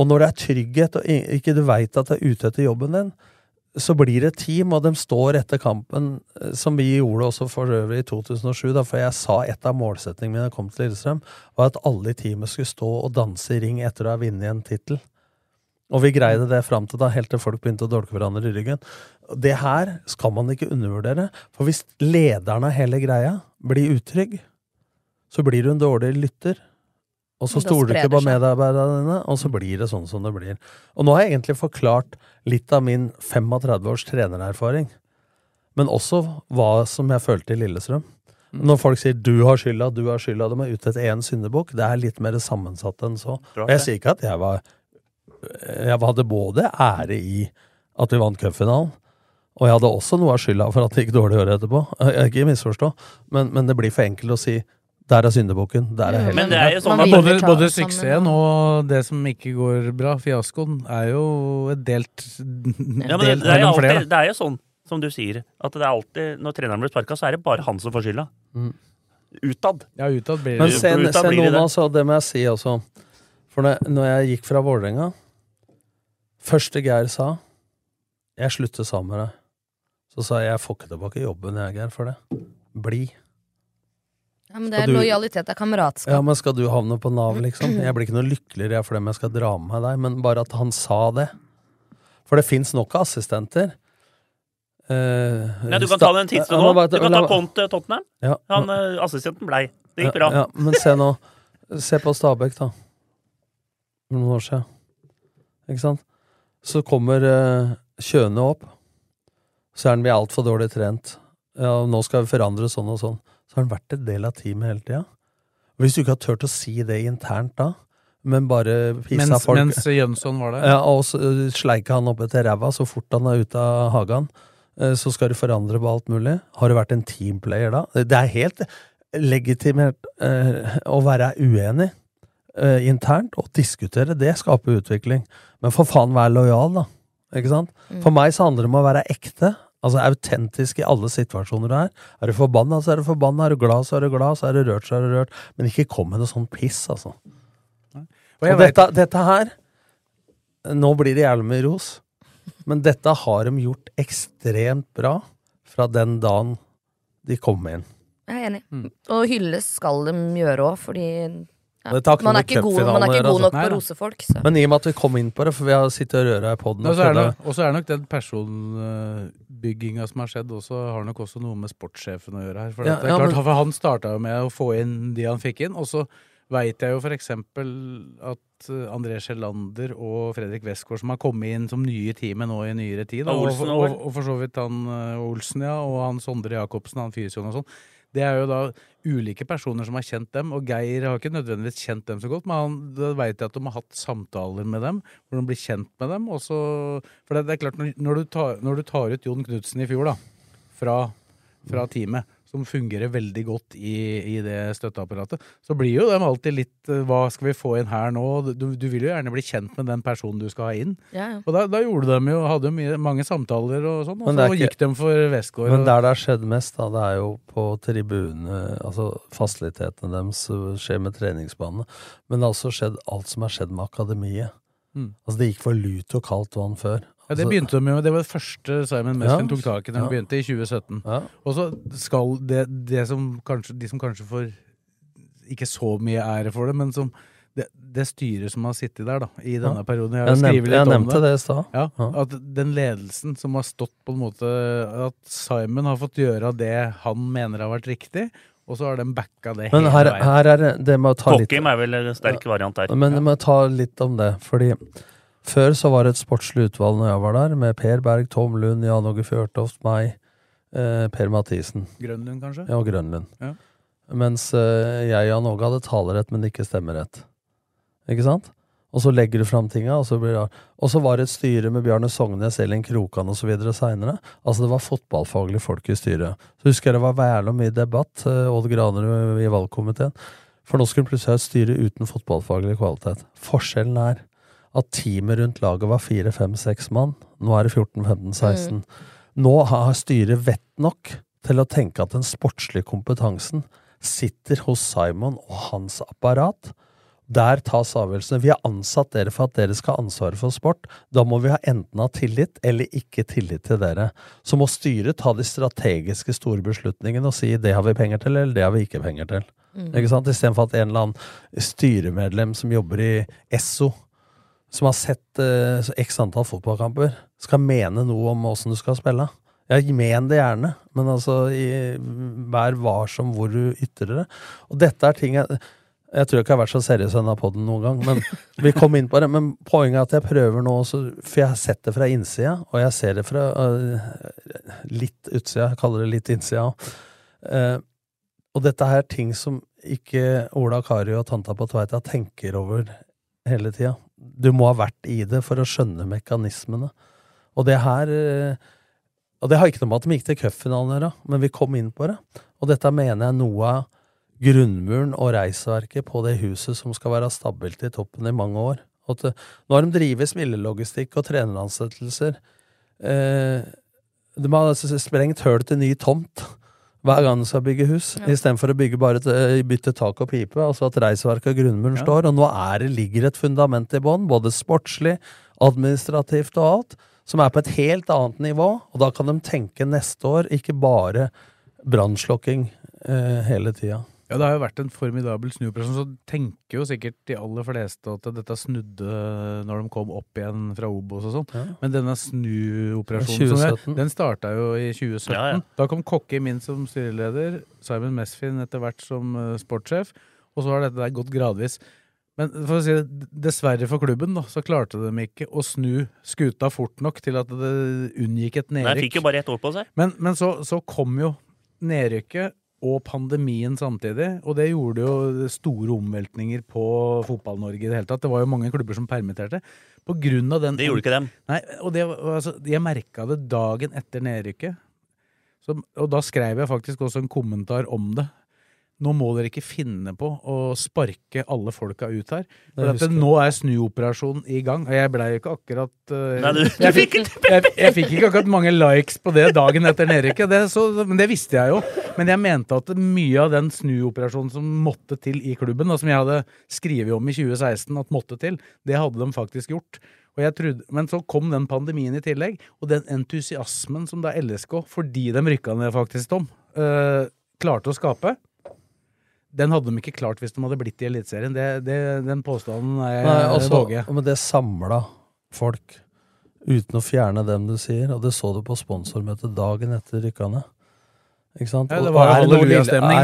Og når det er trygghet, og ikke du veit at det er ute etter jobben din, så blir det team, og de står etter kampen, eh, som vi gjorde også for øvrig i 2007, da, for jeg sa et av målsetningene mine da jeg kom til Lillestrøm, var at alle i teamet skulle stå og danse i ring etter å ha vunnet en tittel. Og vi greide det fram til da, helt til folk begynte å dolke hverandre i ryggen. Det her skal man ikke undervurdere, for hvis lederen av hele greia blir utrygg, så blir du en dårlig lytter. Og så stoler du ikke på medarbeiderne dine, og så blir det sånn som det blir. Og nå har jeg egentlig forklart litt av min 35 års trenererfaring, men også hva som jeg følte i Lillestrøm. Mm. Når folk sier 'du har skylda', 'du har skylda', de er ute etter én syndebukk. Det er litt mer sammensatt enn så. Og jeg sier ikke at jeg var Jeg hadde både ære i at vi vant cupfinalen, og jeg hadde også noe av skylda for at det gikk dårlig året etterpå. Jeg- Ikke misforstå, men, men det blir for enkelt å si 'der er syndebukken', der er Men det er jo sånn at Både, både det suksessen og det som ikke går bra, fiaskoen, er jo et delt, ja, men det, det, er jo flere. alltid, det er jo sånn, som du sier, at det er alltid Når treneren blir sparka, så er det bare han som får skylda. Mm. Utad. Ja, utad blir Men se, utad se det noen det. altså, det må jeg si også. For når, når jeg gikk fra Vålerenga Første Geir sa 'Jeg slutter sammen med deg'. Så sa jeg 'Jeg får ikke tilbake jobben, jeg, Geir, for det'. Bli. Ja, men det er du- lojalitet, det er kameratskap. Ja, men skal du havne på Nav, liksom? Jeg blir ikke noe lykkeligere jeg for dem jeg skal dra med meg deg, men bare at han sa det. For det fins nok av assistenter. Uh, Nei, du kan ta den tids Ja, nå. bare- Du kan la ta Conte Tottenham. Ja, Han, eh, assistenten blei. Det gikk bra. Ja, ja, men se nå. Se på Stabæk, da. For noen år siden. Ikke sant? Så kommer uh, Kjøne opp. Så er han vi altfor dårlig trent. Ja, nå skal vi forandre sånn og sånn. Så har han vært en del av teamet hele tida. Hvis du ikke har turt å si det internt da, men bare pissa Mens, folk mens Jønsson var der. ja, og så uh, sleika han opp etter ræva så fort han er ute av hagen. eh, Så skal du forandre på alt mulig. Har du vært en teamplayer da? Det er helt legitimert eh, å være uenig eh, internt og diskutere. Det skaper utvikling. Men for faen, vær lojal, da. Ikke sant? For meg så handler det om å være ekte. Altså autentisk i alle situasjoner du er. Er du forbanna, så er du forbanna. Er du glad, så er du glad. Så er du rørt, så er du rørt. Men ikke kom med noe sånn piss, altså. Og Og dette, dette her Nå blir det jævlig mye ros, men dette har de gjort ekstremt bra fra den dagen de kom inn. Jeg er enig. Mm. Og hylles skal de gjøre òg, fordi ja, Det man, er ikke god, man er ikke god nok på å rose folk. Så. Men i og med at vi kom inn på det, for vi har sittet og røra i poden Og så er det- og er nok den personbygginga som har skjedd, også, har nok også noe med sportssjefen å gjøre her. For Ja, det er ja, klart, men- for Han starta jo med å få inn de han fikk inn, og så veit jeg jo for eksempel at eh, André Sjelander og Fredrik Westgård, som har kommet inn som nye i teamet nå i nyere tid, da, Og og, Olsen og, også, og for så vidt han eh, Olsen, ja, og han Sondre Jacobsen, han fysioen og sånn. Det er jo da ulike personer som har kjent dem, og Geir har ikke nødvendigvis kjent dem så godt, men han, da veit jeg at de har hatt samtaler med dem, hvor de blir kjent med dem. Også, for det, det er klart, når, når, du tar, når du tar ut Jon Knutsen i fjor, da, fra, fra teamet, som fungerer veldig godt i, i det støtteapparatet, så blir jo dem alltid litt eh, Hva skal vi få inn her nå? Du, du vil jo gjerne bli kjent med den personen du skal ha inn. Ja, ja. Og da, da gjorde de jo, hadde mye, mange samtaler og sånn, og så ikke- gikk de for Westgård. Men der det har skjedd mest, da, det er jo på tribunene, altså fasilitetene deres, skjer med treningsbanene. Men det har også skjedd alt som har skjedd med akademiet. Mm. Altså Det gikk for lut og kaldt vann før. Ja, det Altså, begynte de med, det var det første Simon Mesfin Ja. tok tak i da de Ja. begynte, i 2017. Ja. Og så skal det, det som kanskje, de som kanskje får ikke så mye ære for det, men som det, det styret som har sittet der da, i denne Ja. perioden Jeg jeg nevnte- litt jeg om nevnte det i stad. Ja, Ja. At den ledelsen som har stått på en måte At Simon har fått gjøre det han mener har vært riktig, og så har de backa det Men hele her, veien. her er det Det å ta litt Hockey er vel en sterk variant der. Men jeg må ta litt om det, fordi før så var det et sportslig utvalg når jeg var der, med Per Berg, Tom Lund, Jan Åge Fjørtoft, meg, eh, Per Mathisen. Grønlund, kanskje? Ja, Grønlund. Ja. Mens eh, jeg og Jan Åge hadde talerett, men ikke stemmerett. Ikke sant? Og så legger du fram tinga, og så blir det Og så var det et styre med Bjarne Sognes, Elin Krokan osv. seinere. Altså, det var fotballfaglige folk i styret. Så husker jeg det var jævla mye debatt, eh, Odd Granerud i valgkomiteen. For nå skulle plutselig ha et styre uten fotballfaglig kvalitet. Forskjellen er at teamet rundt laget var fire, fem, seks mann. Nå er det 14, 15, 16. Nå har styret vett nok til å tenke at den sportslige kompetansen sitter hos Simon og hans apparat. Der tas avgjørelsene. Vi har ansatt dere for at dere skal ha ansvaret for sport. Da må vi ha enten ha tillit eller ikke tillit til dere. Så må styret ta de strategiske store beslutningene og si det har vi penger til, eller det har vi ikke penger til. Mm. Ikke sant? Istedenfor at en eller annen styremedlem som jobber i Esso, som har sett uh, x antall fotballkamper, skal mene noe om åssen du skal spille. Ja, men det gjerne, men altså i, vær varsom hvor du ytrer det. Og dette er ting jeg jeg tror ikke jeg har vært så seriøs i denne poden noen gang, men vi kom inn på det. Men poenget er at jeg prøver nå For jeg har sett det fra innsida, og jeg ser det fra uh, litt utsida. Jeg kaller det litt innsida òg. og dette er ting som ikke Ola Kari og tanta på Tveita tenker over hele tida. Du må ha vært i det for å skjønne mekanismene. Og det her øh, Og det har ikke noe med at de gikk til cupfinalen å gjøre, men vi kom inn på det. Og dette mener jeg noe av grunnmuren og reisverket på det huset som skal være stabilt i toppen i mange år. At, eh, nå har de drevet spillelogistikk og treneransettelser. Eh, de har altså sprengt høl til ny tomt hver gang de skal bygge hus, ja. istedenfor å bygge bare et, eh, bytte tak og pipe. Altså at reisverket og grunnmuren ja. står. Og nå er det, ligger et fundament i bånn, både sportslig, administrativt og alt, som er på et helt annet nivå. Og da kan de tenke neste år, ikke bare brannslokking eh, hele tida. Ja, Det har jo vært en formidabel snuoperasjon. Så tenker jo sikkert de aller fleste at dette snudde når de kom opp igjen fra Obos og sånn. Ja. Men denne snuoperasjonen den starta jo i 2017. Ja, ja. Da kom Kokke inn som styreleder, Simon Mesfin etter hvert som uh, sportssjef, og så har dette der gått gradvis. Men for å si det, dessverre for klubben da, så klarte de ikke å snu skuta fort nok til at det unngikk et nedrykk. Nei, fikk jo bare ett år på seg. Men, men så, så kom jo nedrykket og pandemien samtidig. Og det gjorde jo store omveltninger på Fotball-Norge i det hele tatt. Det var jo mange klubber som permitterte. På grunn av den Det gjorde ikke dem. Nei, og det, altså, Jeg merka det dagen etter nedrykket. Så, og da skrev jeg faktisk også en kommentar om det nå må dere ikke finne på å sparke alle folka ut her. For at det, nå er snuoperasjonen i gang. Og jeg blei ikke akkurat uh, Nei, du, jeg, fikk, jeg, jeg, fikk ikke akkurat mange likes på det dagen etter nedrykket, men det visste jeg jo. Men jeg mente at mye av den snuoperasjonen som måtte til i klubben, og som jeg hadde skrevet om i 2016 at måtte til, det hadde de faktisk gjort. Trodde, men så kom den pandemien i tillegg, og den entusiasmen som da LSK, fordi de rykka ned faktisk, Tom, uh, klarte å skape den hadde de ikke klart hvis de hadde blitt i Eliteserien. Den påstanden er jeg også, våger. Men det samla folk, uten å fjerne dem du sier. Og det så du på sponsormøtet dagen etter rykkene. Ikke sant? Ja, det var er, noe, er,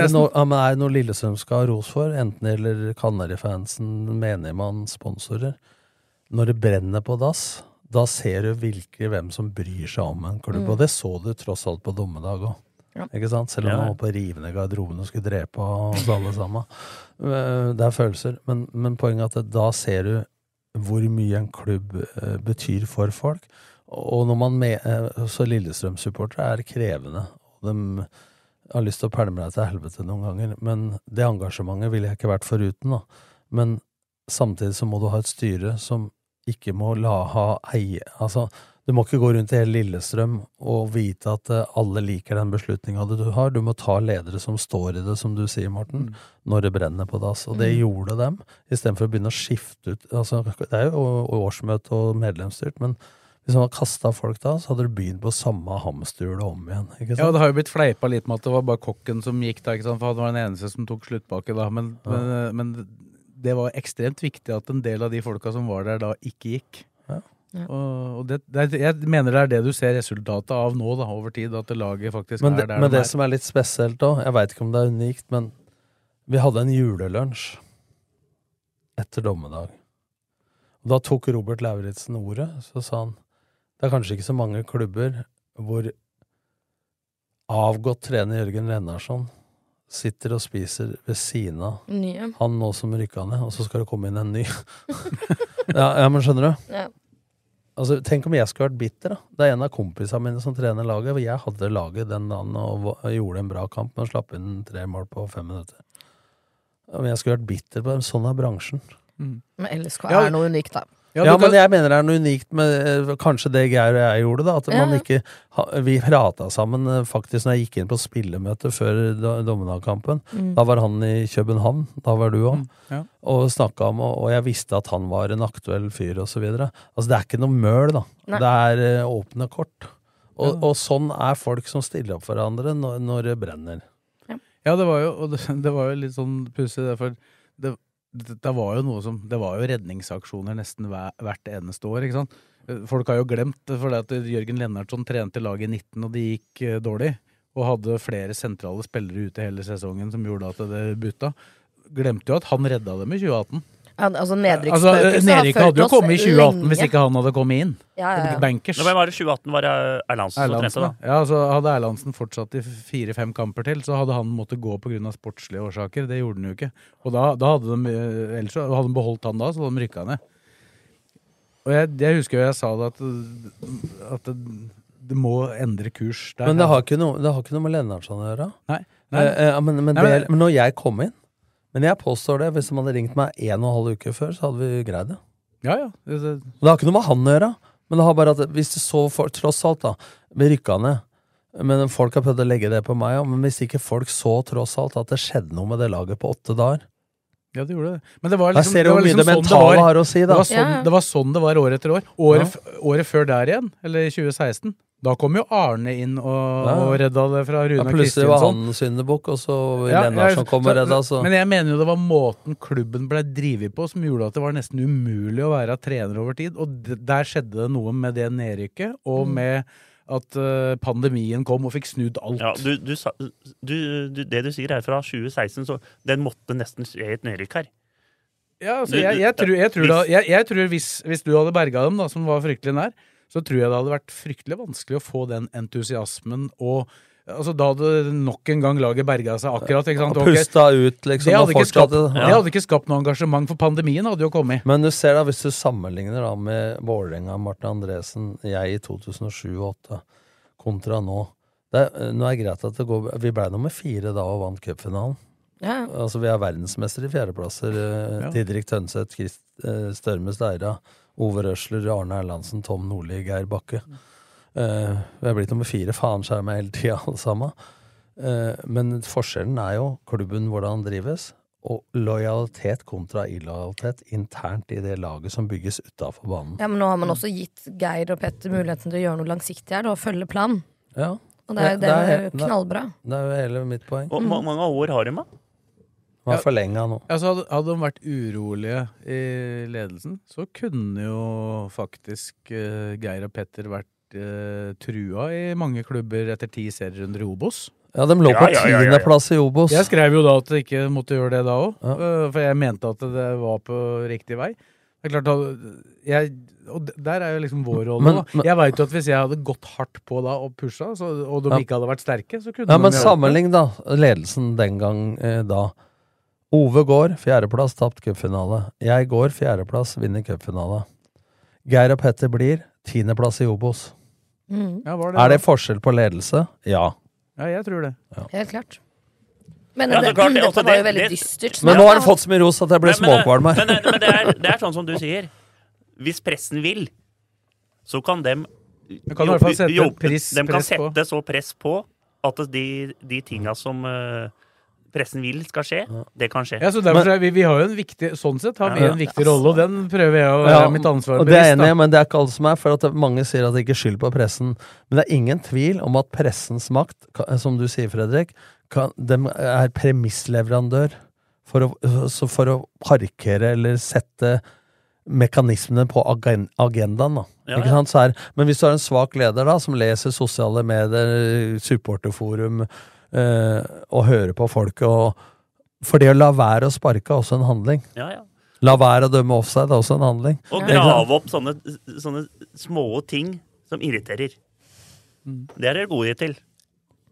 det noe, ja, er det noe Lillestrøm skal ha ros for, enten det gjelder Kanarifansen, menigmann, sponsorer Når det brenner på dass, da ser du virkelig hvem som bryr seg om en klubb. Mm. Og det så du tross alt på dommedag òg. Ja. Ikke sant? Selv om ja. han var på å rive ned garderoben og skulle drepe oss alle sammen. Eh, det er følelser. Men, men poenget er at da ser du hvor mye en klubb uh, betyr for folk. Og når man med, uh, Så Lillestrøm-supportere er krevende. Og de har lyst til å pælme deg til helvete noen ganger. Men det engasjementet ville jeg ikke vært foruten. da. Men samtidig så må du ha et styre som ikke må la ha eie Altså, du må ikke gå rundt i hele Lillestrøm og vite at eh, alle liker den beslutninga du har. Du må ta ledere som står i det, som du sier, Morten, mm. når det brenner på dass. Og det mm. gjorde dem, istedenfor å begynne å skifte ut altså, Det er jo årsmøte og medlemsstyrt, men hvis man hadde kasta folk da, så hadde du begynt på samme hamsterhjulet om igjen. Ja, det har jo blitt fleipa litt med at det var bare kokken som gikk da, for han var den eneste som tok sluttpakke da. Men, ja. men, men, det var ekstremt viktig at en del av de folka som var der da, ikke gikk. Ja. Og, det, det, jeg mener det er det du ser resultatet av nå, da, over tid. At laget faktisk men det, er der Men det er. som er litt spesielt òg, jeg veit ikke om det er unikt, men vi hadde en julelunsj etter dommedag. Og da tok Robert Lauritzen ordet. Så sa han det er kanskje ikke så mange klubber hvor avgått trener Jørgen Lennarsson sitter og spiser ved siden av Nye. han nå som rykka ned, og så skal det komme inn en ny. ja, ja, men skjønner du? Ja. Altså, Tenk om jeg skulle vært bitter. da. Det er en av kompisene mine som trener laget. og Jeg hadde laget den dagen og gjorde en bra kamp, men slapp inn tre mål på fem minutter. Om jeg skulle vært bitter på dem. Sånn er bransjen. Mm. Men LSK er ja, noe unikt, da. Ja, Ja, men kan- jeg mener det er noe unikt med eh, kanskje det Geir og jeg gjorde, da. At Ja. man ikke Vi prata sammen eh, faktisk når jeg gikk inn på spillemøte før dommedagskampen. Mm. Da var han i København, da var du òg. Mm, ja. Og snakka om, og jeg visste at han var en aktuell fyr, og så videre. Altså, det er ikke noe møl, da. Nei. Det er eh, åpne kort. Og, Ja. og sånn er folk som stiller opp for hverandre når, når det brenner. Ja, det var jo, og det, det var jo litt sånn pussig, derfor det, det, det var jo noe som Det var jo redningsaksjoner nesten hvert eneste år, ikke sant. Folk har jo glemt for det at Jørgen Lennartson trente laget i 19, og det gikk eh, dårlig. Og hadde flere sentrale spillere ute hele sesongen som gjorde at det butta. Glemte jo at han redda dem i 2018. Altså, Altså, nedrykksspøkelset har Nedrykket fulgt hadde jo kommet i 2018 lenge. hvis ikke han hadde kommet inn. Ja, ja, ja. Bankers. Hvem var det 2018 var det Erlandsen som trente, da? ja. altså Hadde Erlandsen fortsatt i fire-fem kamper til, så hadde han måttet gå pga. sportslige årsaker. Det gjorde han jo ikke. Og da, da hadde de eh, ellers hadde de beholdt han da, så hadde de rykka ned. Og jeg, jeg husker jo jeg sa det at, at det, det må endre kurs der. Men det har ikke noe, det har ikke noe med Lennartson å gjøre. Nei. Nei. Eh, eh, men, men, Nei, men- det, men når jeg kom inn Men jeg påstår det, hvis de hadde ringt meg en og en halv uke før, så hadde vi greid det. Ja, ja. Det, det, Det har ikke noe med han å gjøre. Men det har bare at hvis det så for, tross alt, da Vi rykka ned. Men folk har prøvd å legge det på meg òg. Men hvis ikke folk så tross alt at det skjedde noe med det laget på åtte dager ja, det gjorde det. Men det var liksom, ser det var liksom sånn det var. har å si, Det var, sånn, Ja. det var sånn det var år etter år. Året, Ja. året før der igjen, eller i 2016, da kom jo Arne inn og, Ja. og redda det fra Rune Ja, Rune plutselig var Kristiansson. han syndebukk, og så Ja, Lennartson ja, kom og redda, så Men jeg mener jo det var måten klubben ble drevet på som gjorde at det var nesten umulig å være trener over tid. Og der skjedde det noe med det nedrykket, og Mm. med at eh, pandemien kom og fikk snudd alt. Ja, du, du, du, du, det du sier her fra 2016, så den måtte nesten skje et nedrykk her. Ja, altså, jeg, jeg, tror, jeg tror, da, jeg, jeg tror hvis, hvis du hadde berga dem, da, som var fryktelig nær, så tror jeg det hadde vært fryktelig vanskelig å få den entusiasmen og Altså, Da hadde nok en gang laget berga seg akkurat. ikke sant? Og pusta ut, liksom. det, og hadde ikke skapt, ja. det hadde ikke skapt noe engasjement, for pandemien hadde jo kommet. Men du ser da, hvis du sammenligner da med Vålerenga, Martin Andresen, jeg i 2007-2008, kontra nå det, er- Nå er det greit at det går Vi ble nummer fire da og vant cupfinalen. Ja. Altså, vi er verdensmestere i fjerdeplasser. Eh, Ja. Didrik Tønseth, Christ, Størmes Størme Steira, Ove Røsler, Arne Erlandsen, Tom Nordli, Geir Bakke. Uh, vi er blitt nummer fire. Faen skjerm meg hele tida, alle sammen. Uh, men forskjellen er jo klubben, hvordan den drives, og lojalitet kontra illojalitet internt i det laget som bygges utafor banen. ja, men nå har man også gitt Geir og Petter muligheten til å gjøre noe langsiktig her, da, og følge planen. Ja, Og det er, Det- det det jo knallbra. det er jo hele mitt poeng. Hvor hvor mange år har de, da? Man ja, forlenga nå. Altså, hadde, hadde de vært urolige i ledelsen, så kunne jo faktisk uh, Geir og Petter vært uh, trua i mange klubber etter ti serierunder i Obos. Ja, de lå på ja, ja, ja, ja. tiendeplass i Obos. Jeg skrev jo da at de ikke måtte gjøre det da òg, Ja. for jeg mente at det var på riktig vei. Det er klart jeg, Og der er jo liksom vår rolle. Men- men- Jeg veit jo at hvis jeg hadde gått hardt på da og pusha, så, og de Ja. ikke hadde vært sterke, så kunne Ja, de men sammenlign da ledelsen den gang eh, da. Ove går, fjerdeplass, tapt cupfinale. Jeg går, fjerdeplass, vinner cupfinale. Geir og Petter blir tiendeplass i Obos. Mm, Ja, var det, Er det forskjell på ledelse? Ja. Ja, jeg tror det. helt klart. Men Ja, det, klart, det- dette altså, var jo veldig det- dystert. Men nå har det fått så mye ros at jeg ble Men- men småkvalm her. Men, det- men det, er, det er sånn som du sier. Hvis pressen vil, så kan dem kan jobbe, fall sette dem kan press på. så press på at de, de tinga som eh, pressen vil skal skje, det kan skje. Ja, så derfor er vi, vi har jo en viktig Sånn sett har vi en viktig rolle, og den prøver jeg å Ja, mitt ansvar og det er enig men det er ikke alle som er. For at mange sier at det ikke er skyld på pressen. Men det er ingen tvil om at pressens makt, som du sier, Fredrik, kan, dem er premissleverandør for å, for å parkere eller sette mekanismene på agen, agendaen. Da. Ja, ikke ja. sant? Så er, men hvis du har en svak leder da, som leser sosiale medier, supporterforum, eh, og høre på folk. og For det å la være å sparke er også en handling. Ja, ja. La være å dømme offside er også en handling. Og grave opp sånne, sånne små ting som irriterer. Mm. Det er dere gode til.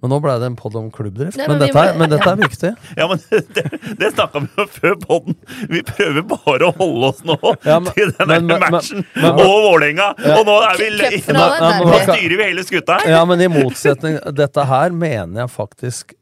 Men nå ble det en podd om klubbdrift. Nei, men, men dette er, men dette er viktig. Ja, men det, det snakka vi om før podden. Vi prøver bare å holde oss nå Ja, men- til den men- matchen men- men- og Vålerenga. Og nå er vi le- Cupfinale, Nå styrer vi hele skuta her. Ja, men i motsetning Dette her mener jeg faktisk,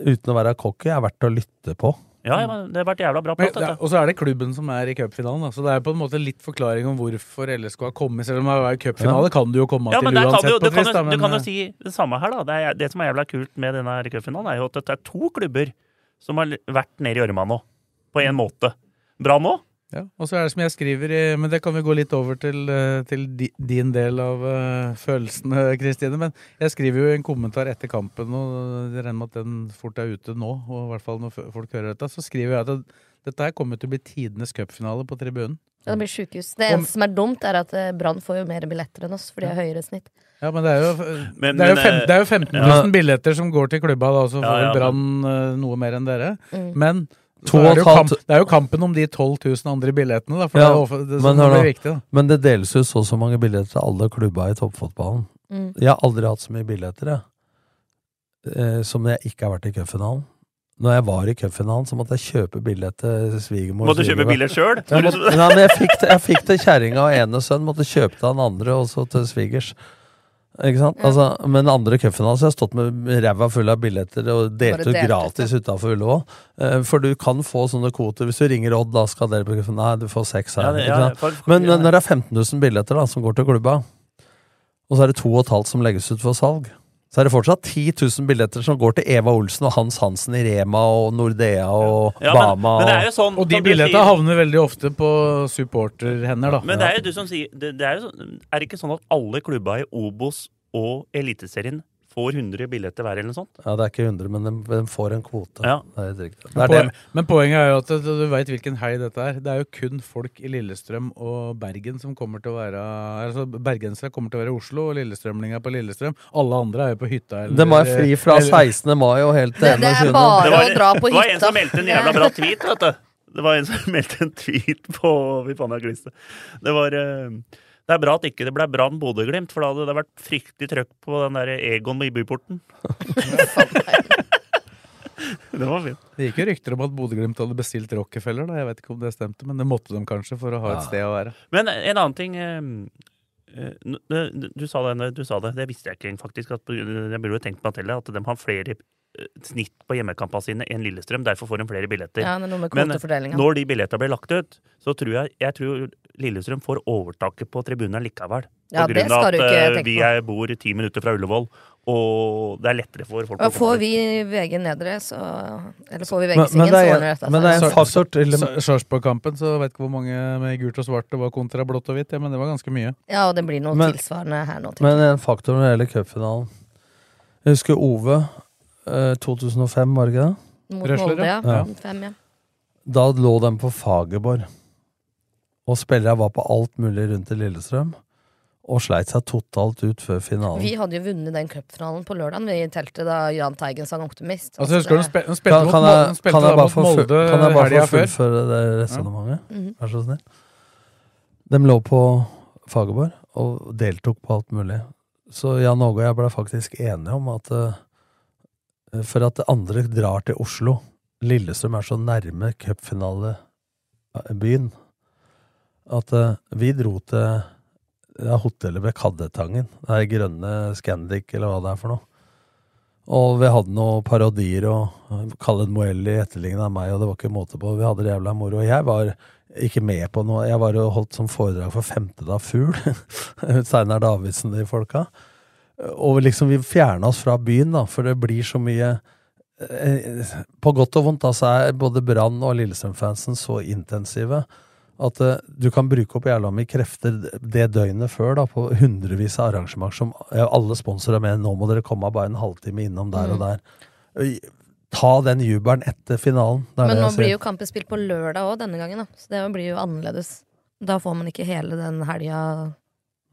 uten å være cocky, er verdt å lytte på. Ja, ja, men det har vært jævla bra Men, prat, det er- dette. og så er det klubben som er i cupfinalen. Så det er på en måte litt forklaring om hvorfor LSK har kommet. Selv om det er cupfinale, kan du jo komme Ja, til men kan uansett du, på trist kan, jo- da, du kan jo eh, si det samme her, da. Det, er, det som er jævla kult med denne cupfinalen, er jo at det er to klubber som har vært nede i gjørma nå. På en måte. Bra nå? Ja, og så er det som jeg skriver i Men det kan vi gå litt over til, eh, til din del av eh, følelsene, Kristine. Men jeg skriver jo en kommentar etter kampen, og jeg regner med at den fort er ute nå. Og i hvert fall når folk hører dette, så skriver jeg at det- dette her kommer til å bli tidenes cupfinale på tribunen. Ja, det blir sjukehus. Det eneste som er dumt, er at eh, Brann får jo mer billetter enn oss, for de har høyere snitt. Ja, men det er jo, Men- det er jo, fem, det er jo 15 000 billetter som går til klubba, da, så får Ja, ja, Brann noe mer enn dere. Mm. Men To er og det, et kamp, det er jo kampen om de 12 000 andre billettene, da. For Ja, det er det, men viktig, da. Men det deles jo så og så mange billetter til alle klubba i toppfotballen. Mm. Jeg har aldri hatt så mye billetter, jeg. Eh, som jeg ikke har vært i cupfinalen. Når jeg var i cupfinalen, så måtte jeg kjøpe billett til svigermor. Måtte du kjøpe billett sjøl? Jeg Nei, men jeg fikk det, jeg fikk det kjerringa og ene sønn. Måtte kjøpe til han andre, og så til svigers. Ikke sant? Altså, men andre cupfinalen så har jeg stått med ræva full av billetter og delt ut gratis utafor Ullevål. Eh, For du kan få sånne kvoter. Hvis du ringer Odd, da skal dere på cupfinale. Nei, du får seks her. Ja, det- ikke ja, for- Men ja. når det er 15 000 billetter da, som går til klubba, og så er det to og et halvt som legges ut for salg, så er det fortsatt 10 000 billetter som går til Eva Olsen og Hans Hansen i Rema og Nordea og Ja, Bama. men det er jo sånn Og de billettene sier- havner veldig ofte på supporterhender, da. Men det er jo du som sier det, det er, jo sånn, er det ikke sånn at alle klubba i Obos og Eliteserien får 100 billetter hver, eller noe sånt? Ja, det er ikke 100, men de, de får en kvote. Ja. Det er riktig. Det Men, er poen- det. men poenget er jo at du, du veit hvilken hei dette er. Det er jo kun folk i Lillestrøm og Bergen som kommer til å være Altså Bergensere kommer til å være i Oslo, og lillestrømlinger på Lillestrøm. Alle andre er jo på hytta. Eller, De var fri fra 16. mai og helt til Det- det er bare- Det var, å dra på det var en som meldte en jævla bra tweet, vet du. Det var en som meldte en tweet på Fy faen, jeg har det. Var eh, Det er bra at ikke det ble Brann Bodø-Glimt, for da hadde det vært fryktelig trøkk på den der Egon i byporten. det var fint. Det gikk jo rykter om at Bodø-Glimt hadde bestilt Rockefeller. da Jeg vet ikke om det stemte, men det måtte de kanskje for å ha et sted å være. Men en annen ting eh, eh, du, sa det, du sa det, det visste jeg ikke faktisk. At, jeg burde jo tenkt meg til det, at de har flere eh, snitt på hjemmekampene sine enn Lillestrøm. Derfor får de flere billetter. Ja, det er noe med Men når de billettene blir lagt ut, så tror jeg, jeg tror Lillestrøm får overtaket på tribunen likevel. Ja, på grunn av at eh, vi er, bor ti minutter fra Ullevål, og det er lettere for folk Og får vi VG nedre, så Eller får vi VG-singen, så er, ordner dette men det er en faktor til Sarpsborg-kampen, så vet ikke hvor mange med gult og svart det var kontra blått og hvitt, ja, men det var ganske mye. Ja, og det blir noe Men- tilsvarende her nå. Men en faktor når det gjelder cupfinalen Jeg husker Ove. eh, 2005, var det ikke det? Mot Molde, ja. ja. Da lå de på Fagerborg. Og spillere var på alt mulig rundt i Lillestrøm. Og sleit seg totalt ut før finalen. Vi hadde jo vunnet den cupfinalen på lørdagen vi i teltet da Jahn Teigen sang 'Optimist'. Altså, altså, det- spil spilte Kan, kan, jeg, kan jeg bare få, fullføre det resonnementet? Mhm. Vær så snill. De lå på Fagerborg og deltok på alt mulig. Så Jan Åge og jeg ble faktisk enige om at uh, for at andre drar til Oslo Lillestrøm er så nærme cupfinalebyen at uh, vi dro til ja, hotellet ved Kaddetangen. Det er grønne Scandic, eller hva det er for noe. Og vi hadde noen parodier, og Khaled Moelli etterligna meg, og det var ikke måte på. Vi hadde det jævla moro. Og jeg var ikke med på noe. Jeg var jo holdt som foredrag for Femtedag Fugl. Steinar Davidsen, de folka. Og liksom vi fjerna oss fra byen, da, for det blir så mye eh, På godt og vondt, da, så er både Brann og Lillestrøm-fansen så intensive at eh, du kan bruke opp jævla mye krefter det døgnet før da, på hundrevis av arrangementer som ja, alle sponsorer er med. Nå må dere komme bare en halvtime innom der og Mm. der. Ta den jubelen etter finalen. Men nå blir jo kampen spilt på lørdag òg denne gangen, da. Så det blir jo annerledes. Da får man ikke hele den helga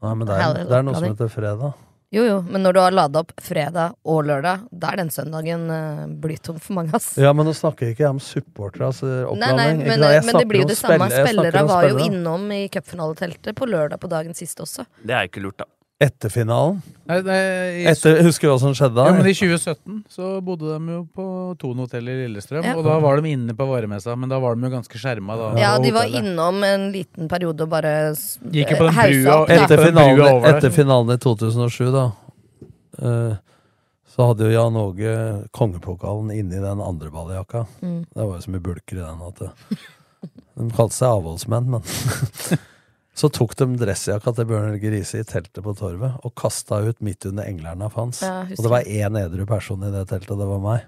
Nei, men det er, det er noe som heter fredag. Jo jo, men når du har lada opp fredag og lørdag, da er den søndagen uh, blytom for mange, ass. Ja, men nå snakker ikke jeg om supportere, altså Nei, nei, oppladning. ikke men. Jeg men det blir jo det samme. Spillere var jo innom i cupfinaleteltet på lørdag på dagen sist også. Det er ikke lurt, da. Etter finalen? Nei, nei, i, Etter, husker du hva som skjedde da? ja, men I 2017 så bodde de jo på Thon hotell i Lillestrøm, Ja. og da var de inne på varemessa, men da var de jo ganske skjerma. Da, Ja, de var hotellet. innom en liten periode og bare Gikk på den hausa brua- opp, etter, finalen, etter finalen i 2007, da, Uh, så hadde jo Jan Åge kongepokalen inni den andre balljakka. Mm. Det var jo så mye bulker i den at det, De kalte seg avholdsmenn, men Så tok de dressjakka til Bjørn Helge Riise i teltet på Torvet og kasta ut midt under englerne av hans. Ja, og det var én edru person i det teltet, det var meg.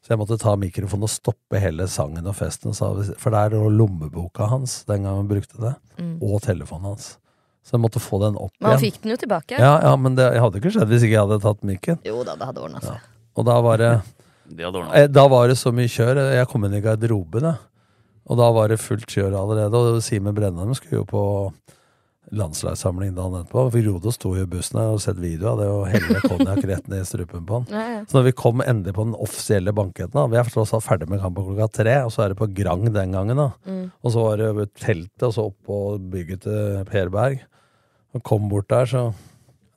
Så jeg måtte ta mikrofonen og stoppe hele sangen og festen. For der lå lommeboka hans den gangen han brukte det, Mm. og telefonen hans. Så jeg måtte få den opp Men han fikk den jo tilbake. Ja, ja, men det hadde ikke skjedd hvis ikke jeg hadde tatt mikken. Jo da, det hadde ordna seg. Og da var det Det hadde. Eh, Da var det så mye kjør. Jeg kom inn i garderoben, jeg. Og da var det fullt kjør allerede. Og Simen Brennheim skulle jo på landslagssamling dagen etterpå. Vi Rodo sto i bussen og og sett video av det og helle konjakk rett ned i strupen på han. Ja, ja. Så når vi kom endelig på den offisielle banketten da, Vi er tross alt ferdig med kampen klokka tre, og så er det på Grang den gangen. da Mm. Og så var det teltet, og så opp på bygget til Per Berg. Og kom bort der, så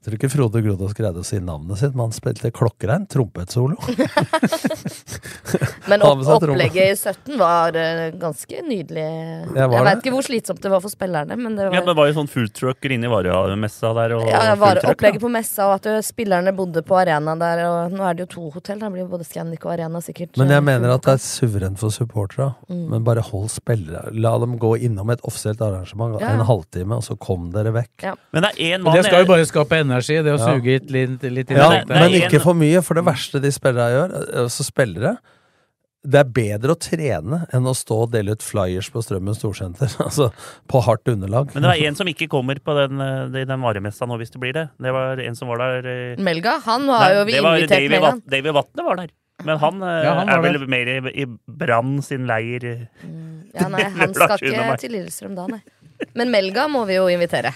jeg tror ikke Frode Grodås greide å si navnet sitt, men han spilte klokkerein, trompetsolo. Men opp, opplegget i 17 var eh, ganske nydelig. Ja, Jeg, var vet ikke hvor slitsomt det var for spillerne, men det var, Ja, men det var jo sånn foodtrucker inni varemessa der. Og ja, det var opplegget på messa, og at spillerne bodde på arena der. Og nå er det jo to hotell, da blir jo både Scandic og Arena sikkert. Men jeg eh, mener at det er suverent for supporterne. Mm. Men bare hold spillere. La dem gå innom et offisielt arrangement Ja. en halvtime, og så kom dere vekk. Ja. Men det er én mann det skal jo bare skape energi, det å Ja. suge litt, litt, litt Ja, men ikke for mye, for det verste de spillere gjør, altså spillere det er bedre å trene enn å stå og dele ut flyers på Strømmen storsenter. altså på hardt underlag. Men det var en som ikke kommer på den, eh, den varemessa nå, hvis det blir det. Det var en som var der eh, Melga, han var Nei, jo vi invitert med en Davy Vatne var der. Men han, eh, Ja, han er vel der. mer i, i Brann sin leir. eh. Ja, nei, han skal ikke til Lillestrøm da, nei. Men Melga må vi jo invitere.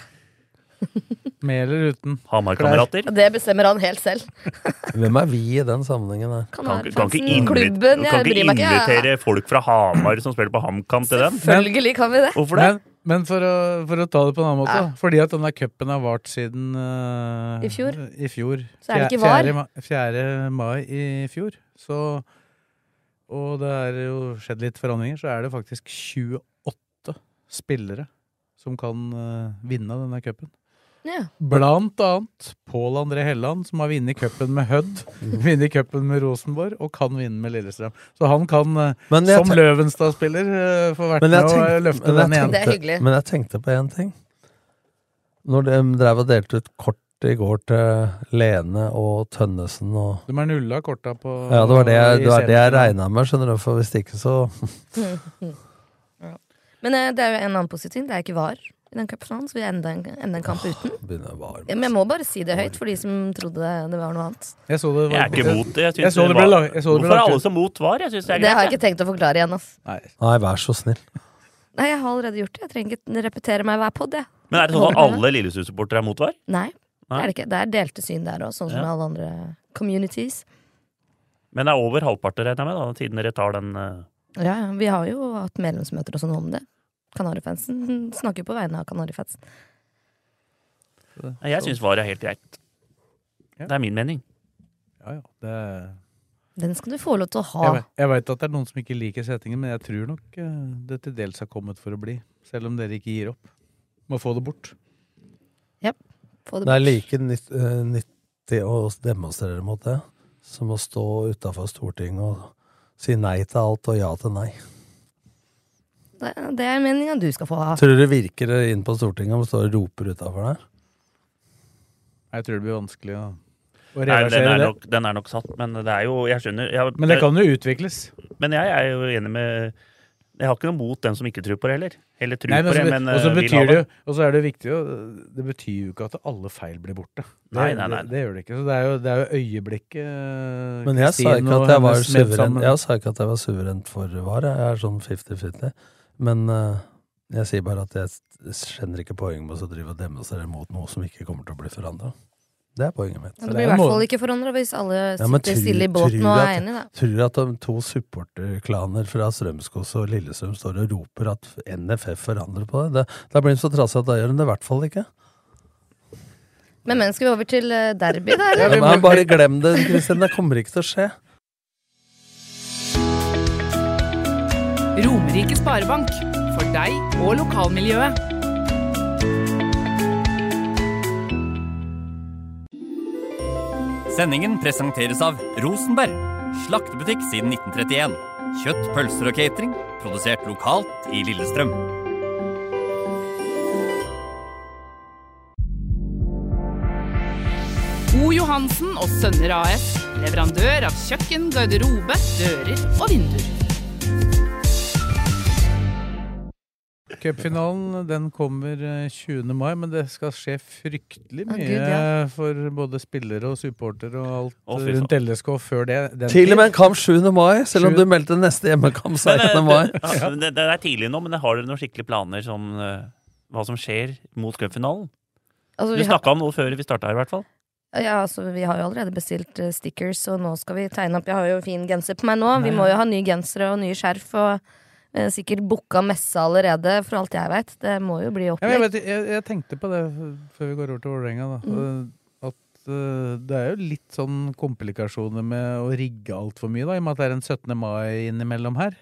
Med eller uten. Hamar-kamerater. Det bestemmer han helt selv. Hvem er vi i den sammenhengen der? Kan, ikke- kan ikke, Kanarifansen, klubben, kan ikke invitere folk fra Hamar som spiller på HamKam til den? Selvfølgelig kan vi det. Hvorfor det? Men, men for, å, for å ta det på en annen måte, Ja. fordi at denne cupen har vart siden uh, I fjor. I fjor. Så er det ikke var. Fjerde, ma- 4. mai i fjor. Så Og det er jo skjedd litt forandringer, så er det faktisk 28 spillere som kan uh, vinne denne cupen. Ja. Blant annet Pål André Helland, som har vunnet cupen med Hødd, vunnet cupen med Rosenborg og kan vinne med Lillestrøm. Så han kan, eh, som Løvenstad-spiller, eh, få vært med tenkte, og løfte den ene igjen. Det men jeg tenkte på én ting. Når de drev og delte ut kort i går til Lene og Tønnesen og De er nulla korta på Ja, det var det jeg, det var det jeg regna med, skjønner du, for hvis ikke så Men eh, det er jo en annen positiv ting. Det er ikke VAR i den cupfinalen, så vi ender en, enda en kamp uten. Ja, men jeg må bare si det høyt for de som trodde det, det var noe annet. Jeg så det Jeg er ikke mot det. Jeg, Jeg så det ble jeg så det ble Hvorfor er alle så mot var? Jeg synes det er Det har jeg ikke tenkt å forklare igjen. Ass. Nei. Nei, vær så snill. Nei, jeg har allerede gjort det. Jeg trenger ikke repetere meg hver pod. Men er det sånn at alle Lillesund-supportere er mot var? Nei, det er det ikke. Det er delte syn der òg, sånn som Ja. alle andre communities. Men det er over halvparten, regner jeg med, da, siden dere tar den uh... Ja, ja, vi har jo hatt medlemsmøter og sånn om det. Kanarifansen snakker på vegne av Kanarifansen. Jeg syns var er helt greit. Det er min mening. Ja, ja. Det Den skal du få lov til å ha. Jeg, vet- jeg veit at det er noen som ikke liker settingen, men jeg tror nok eh, det til dels har kommet for å bli. Selv om dere ikke gir opp. Må få det bort. Ja, Få det bort. Det er like eh, nyttig å demonstrere mot det som å stå utafor Stortinget og si nei til alt og ja til nei. Det, det er meninga du skal få ha. Tror du det virker inn på Stortinget om du står og roper utafor der? Jeg tror det blir vanskelig å, å Nei, den, er det. nok, den er nok satt, men det er jo Jeg skjønner. Jeg, Men det kan jo utvikles. Men jeg er jo enig med Jeg har ikke noe mot den som ikke tror på det heller. Eller tror Nei, men på det, men og så eh, vil ha betyr det det. jo Og så er det viktig Det betyr jo ikke at alle feil blir borte. Det, Nei, nei, nei. Det, det gjør det ikke. Så det er jo, det er jo øyeblikket eh, Men jeg sa ikke at jeg var suveren Jeg sa ikke at jeg var suverent for VAR. Jeg er sånn 50-50. Men uh, jeg sier bare at jeg skjønner ikke poenget med å drive og demonstrere mot noe som ikke kommer til å bli forandra. Det er poenget mitt. Ja, det blir i hvert fall ikke forandra hvis alle Ja, men sitter tror- stille i båten og er enige, da. Tror du at de to supporterklaner fra Strømskos og Lillestrøm står og roper at NFF forandrer på det? det da blir de så trassige at da gjør de det i hvert fall ikke. Men men skal vi over til eh, derby, da? Ja, men bare glem det, Kristin. Det kommer ikke til å skje. Romerike Sparebank. For deg og lokalmiljøet. Sendingen presenteres av Rosenberg. Slaktebutikk siden 1931. Kjøtt, pølser og catering. Produsert lokalt i Lillestrøm. O. Johansen og Sønner AS. Leverandør av kjøkken, garderobe, dører og vinduer. Cupfinalen den kommer eh, 20. mai, men det skal skje fryktelig mye Gud, ja. for både spillere og supportere og alt Å, fy rundt LSK før det. den Til og med en kamp 7. mai, selv om Sju- du meldte neste hjemmekamp Men, 16. eh, mai. det, ja, det, det er tidlig nå, men har dere noen skikkelige planer som eh, hva som skjer mot cupfinalen? Altså, Du vi, har, snakka om noe før vi starta her, i hvert fall. ja, altså, vi har jo allerede bestilt eh, stickers, og nå skal vi tegne opp. Jeg har jo fin genser på meg nå. Vi må jo ha nye gensere og nye skjerf, og eh, sikkert booka messe allerede, for alt jeg veit. Det må jo bli Ja, jeg, vet, jeg, jeg tenkte på det før vi går over til Vålerenga. da. Mm. At uh, det er jo litt sånn komplikasjoner med å rigge altfor mye, da, i og med at det er en 17. mai innimellom her.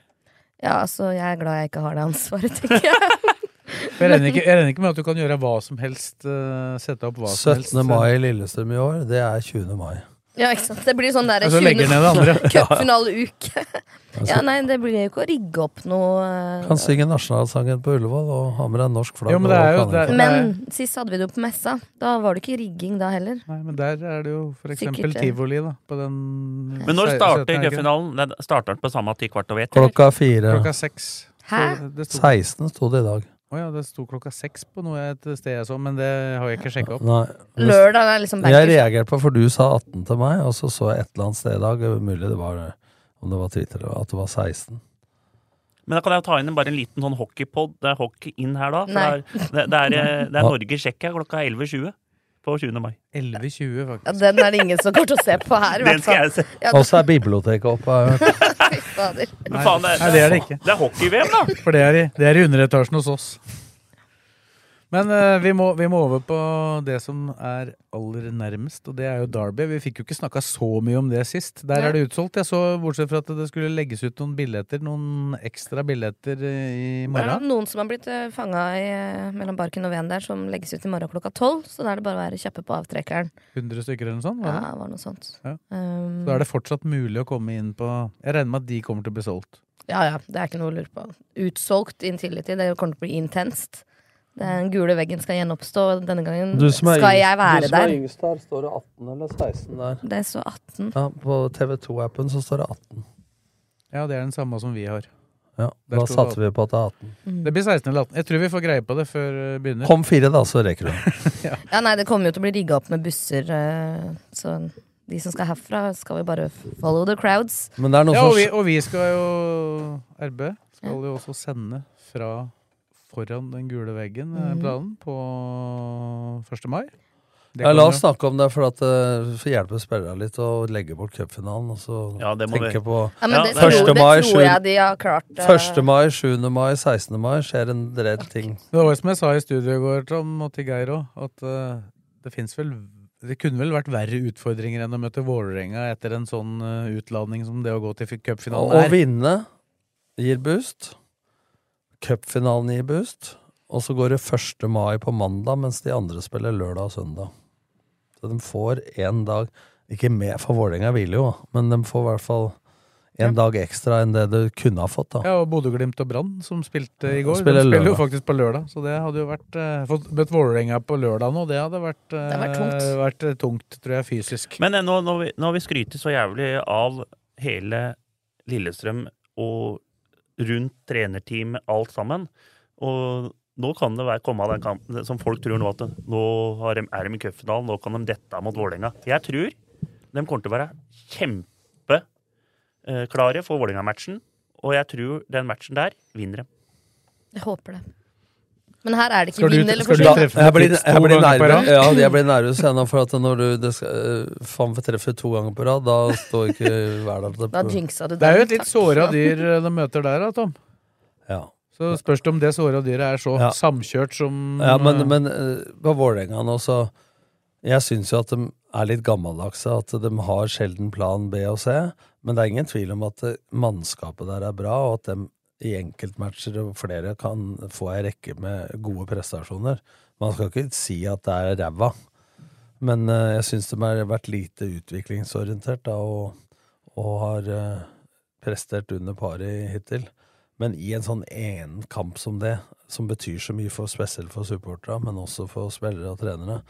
Ja, altså, jeg er glad jeg ikke har det ansvaret, tenker jeg. Jeg regner ikke, jeg regner ikke med at du kan gjøre hva som helst. Uh, sette opp hva som helst. 17. mai i Lillestrøm i år, det er 20. mai. Ja, ikke sant? Det blir sånn der så legger ned det andre. cupfinaleuke. ja, nei, det blir jo ikke å rigge opp noe uh, Kan synge nasjonalsangen på Ullevål og ha med deg norsk flagg. Jo, men det er jo- det er- Men sist hadde vi det jo på messa. Da var det ikke rigging da heller. Nei, men der er det jo for eksempel Sikkert tivoli, da. På den Men når starter 17. cupfinalen? Den Starter den på samme tid kvart over ett? eller? Klokka fire. Klokka seks. Hæ? Så det sto- 16 sto det i dag. Å ja, det sto klokka seks på noe et sted jeg så, men det har jeg ikke sjekka opp. Nei. Lørdag er liksom Jeg bankers. reagerte på, for du sa 18 til meg, og så så jeg et eller annet sted i dag, mulig det var om det var Twitter, at det var 16. Men da kan jeg ta inn bare en liten sånn hockeypod. Det er hockey inn her da. For Nei. det er, det, er, eh, det er Norge-Tsjekkia klokka 11.20 på 20. mai. 11.20, faktisk. Ja, den er det ingen som kommer til å se på her, Den skal jeg se. Ja, Og så er biblioteket oppe. fy fader. Men faen, det, Nei, det er det ikke. Det er hockey-VM, da! For det er i, det er i underetasjen hos oss. Men uh, vi, må, vi må over på det som er aller nærmest, og det er jo Derby. Vi fikk jo ikke snakka så mye om det sist. Der er det utsolgt. Jeg så, Bortsett fra at det skulle legges ut noen billetter, noen ekstra billetter i i Det er morgen. noen som har blitt uh, fanga mellom barken og veden der, som legges ut i morgen klokka tolv. Så da er det bare å være kjappe på avtrekkeren. 100 stykker eller noe sånt? Ja, Var det? det var noe sånt. Ja. Um, Så er det fortsatt mulig å komme inn på Jeg regner med at de kommer til å bli solgt. Ja, ja, det er ikke noe å lure på. Utsolgt Intility. Det kommer til å bli intenst. Den gule veggen skal gjenoppstå, denne gangen skal yngst- jeg være der. du som er yngst her, står det 18 eller 16 der? Det står 18. Ja, på TV2-appen så står det 18. Ja, det er den samme som vi har. Ja, Der da satte satser vi på at det er 18. Mm. Det blir 16 eller 18. Jeg tror vi får greie på det før det begynner. Kom fire, da, så rekker du. Ja, nei, det kommer jo til å bli rigga opp med busser, eh, så de som skal herfra, skal vi bare follow the crowds. Men det er noe Ja, og vi, og vi skal jo RB skal jo også sende fra foran den gule veggen, eh, Mhm. planen, på 1. mai. Ja, La oss snakke om det, for at det får hjelpe spillerne litt å legge bort cupfinalen. Og så Ja, det må vi- tenke på Ja, det, det er- tror, 1. det mai, tror jeg de har klart. uh... 1. mai, 7. mai, 16. mai skjer en del ting. Det var som jeg sa i studio i går, Tom, og til Geir òg, at uh, det fins vel Det kunne vel vært verre utfordringer enn å møte Vålerenga etter en sånn eh, utladning som det å gå til cupfinalen er. å vinne gir boost. Cupfinalen i boost. Og så går det 1. mai på mandag, mens de andre spiller lørdag og søndag. Så de får én dag Ikke med, for Vålerenga hviler jo, men de får i hvert fall en dag ekstra enn det du kunne ha fått. da Ja, og Bodø-Glimt og Brann, som spilte i går, Spiller de spiller jo faktisk på lørdag. Så det hadde jo vært eh, Fått møtt Vålerenga på lørdag nå, det hadde vært, eh, Det vært tungt. vært eh, tungt, tror jeg, fysisk. Men eh, nå, nå, vi- nå har vi skrytet så jævlig av hele Lillestrøm og rundt trenerteam, alt sammen. Og nå kan det være, komme av den kampen som folk tror nå at nå er de i cupfinalen, nå kan de dette mot Vålerenga. Jeg tror de kommer til å være kjempeklare for Vålerenga-matchen. Og jeg tror den matchen der vinner de. Jeg håper det. Men her er det ikke vinn eller forsvinn. Jeg blir, jeg blir nervøs ja, jeg blir nervøs ennå, for at når du det skal, øh, faen meg treffer to ganger på rad, da står ikke Verdal Da jinxa du Det er jo et litt såra dyr eh, de møter der, da, Tom. Ja. Så spørs det om det såra dyret er så Ja. samkjørt som Ja, men, eh, men eh, på Vålerenga nå, så Jeg syns jo at de er litt gammeldagse. At de har sjelden plan B og C. Men det er ingen tvil om at eh, mannskapet der er bra, og at de i enkeltmatcher og flere kan få ei rekke med gode prestasjoner. Man skal ikke si at det er ræva. Men eh, jeg syns de har vært lite utviklingsorientert da, og, og har eh, prestert under paret hittil. Men i en sånn enen kamp som det, som betyr så mye for spesielt for supporterne, men også for spillere og trenere,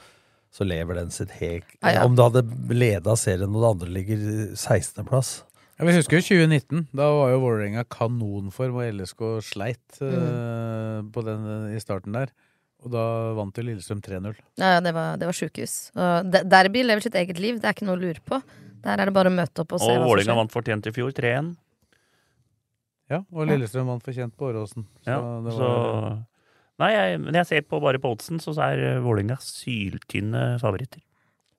så lever den sitt hek... Ja, ja. Om du hadde leda serien og det andre ligger 16.-plass Ja, vi husker jo 2019. Da var jo Vålerenga kanonform, og LSK sleit eh, på den i starten der. Og da vant jo Lillestrøm 3-0. Ja, det var, det var sjukehus. Derby lever sitt eget liv, det er ikke noe å lure på. Der er det bare å møte opp og se Og hva som Vålerenga skjer. vant fortjent i fjor, 3-1. Ja, og Lillestrøm vant fortjent på Åråsen. Så Ja, det så Nei, jeg, men jeg ser på bare på oddsen, så er eh, Vålerenga syltynne favoritter.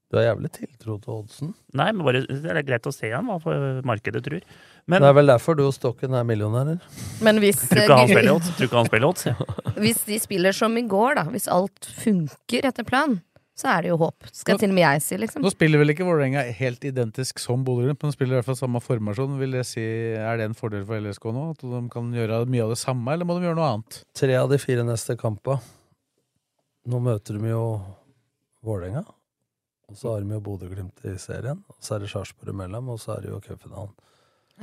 Du har jævlig tiltro til oddsen. Nei, men bare, det er greit å se han, hva markedet tror. Men det er vel derfor du og Stokken er millionærer. Men hvis, tror ikke han spiller odds. Tror ikke han spiller odds. Ja. hvis de spiller som i går, da, hvis alt funker etter planen, så er det jo håp. Skal til og med jeg si, liksom. Nå spiller vel ikke Vålerenga helt identisk som Bodø-Glimt, men de spiller i hvert fall samme formasjon. Vil det si, Er det en fordel for LSK nå? At de kan gjøre mye av det samme, eller må de gjøre noe annet? Tre av de fire neste kampa. Nå møter de jo Vålerenga. Og så har de jo Bodø-Glimt i serien. Og så er det Sarpsborg imellom, og så er det jo cupfinalen.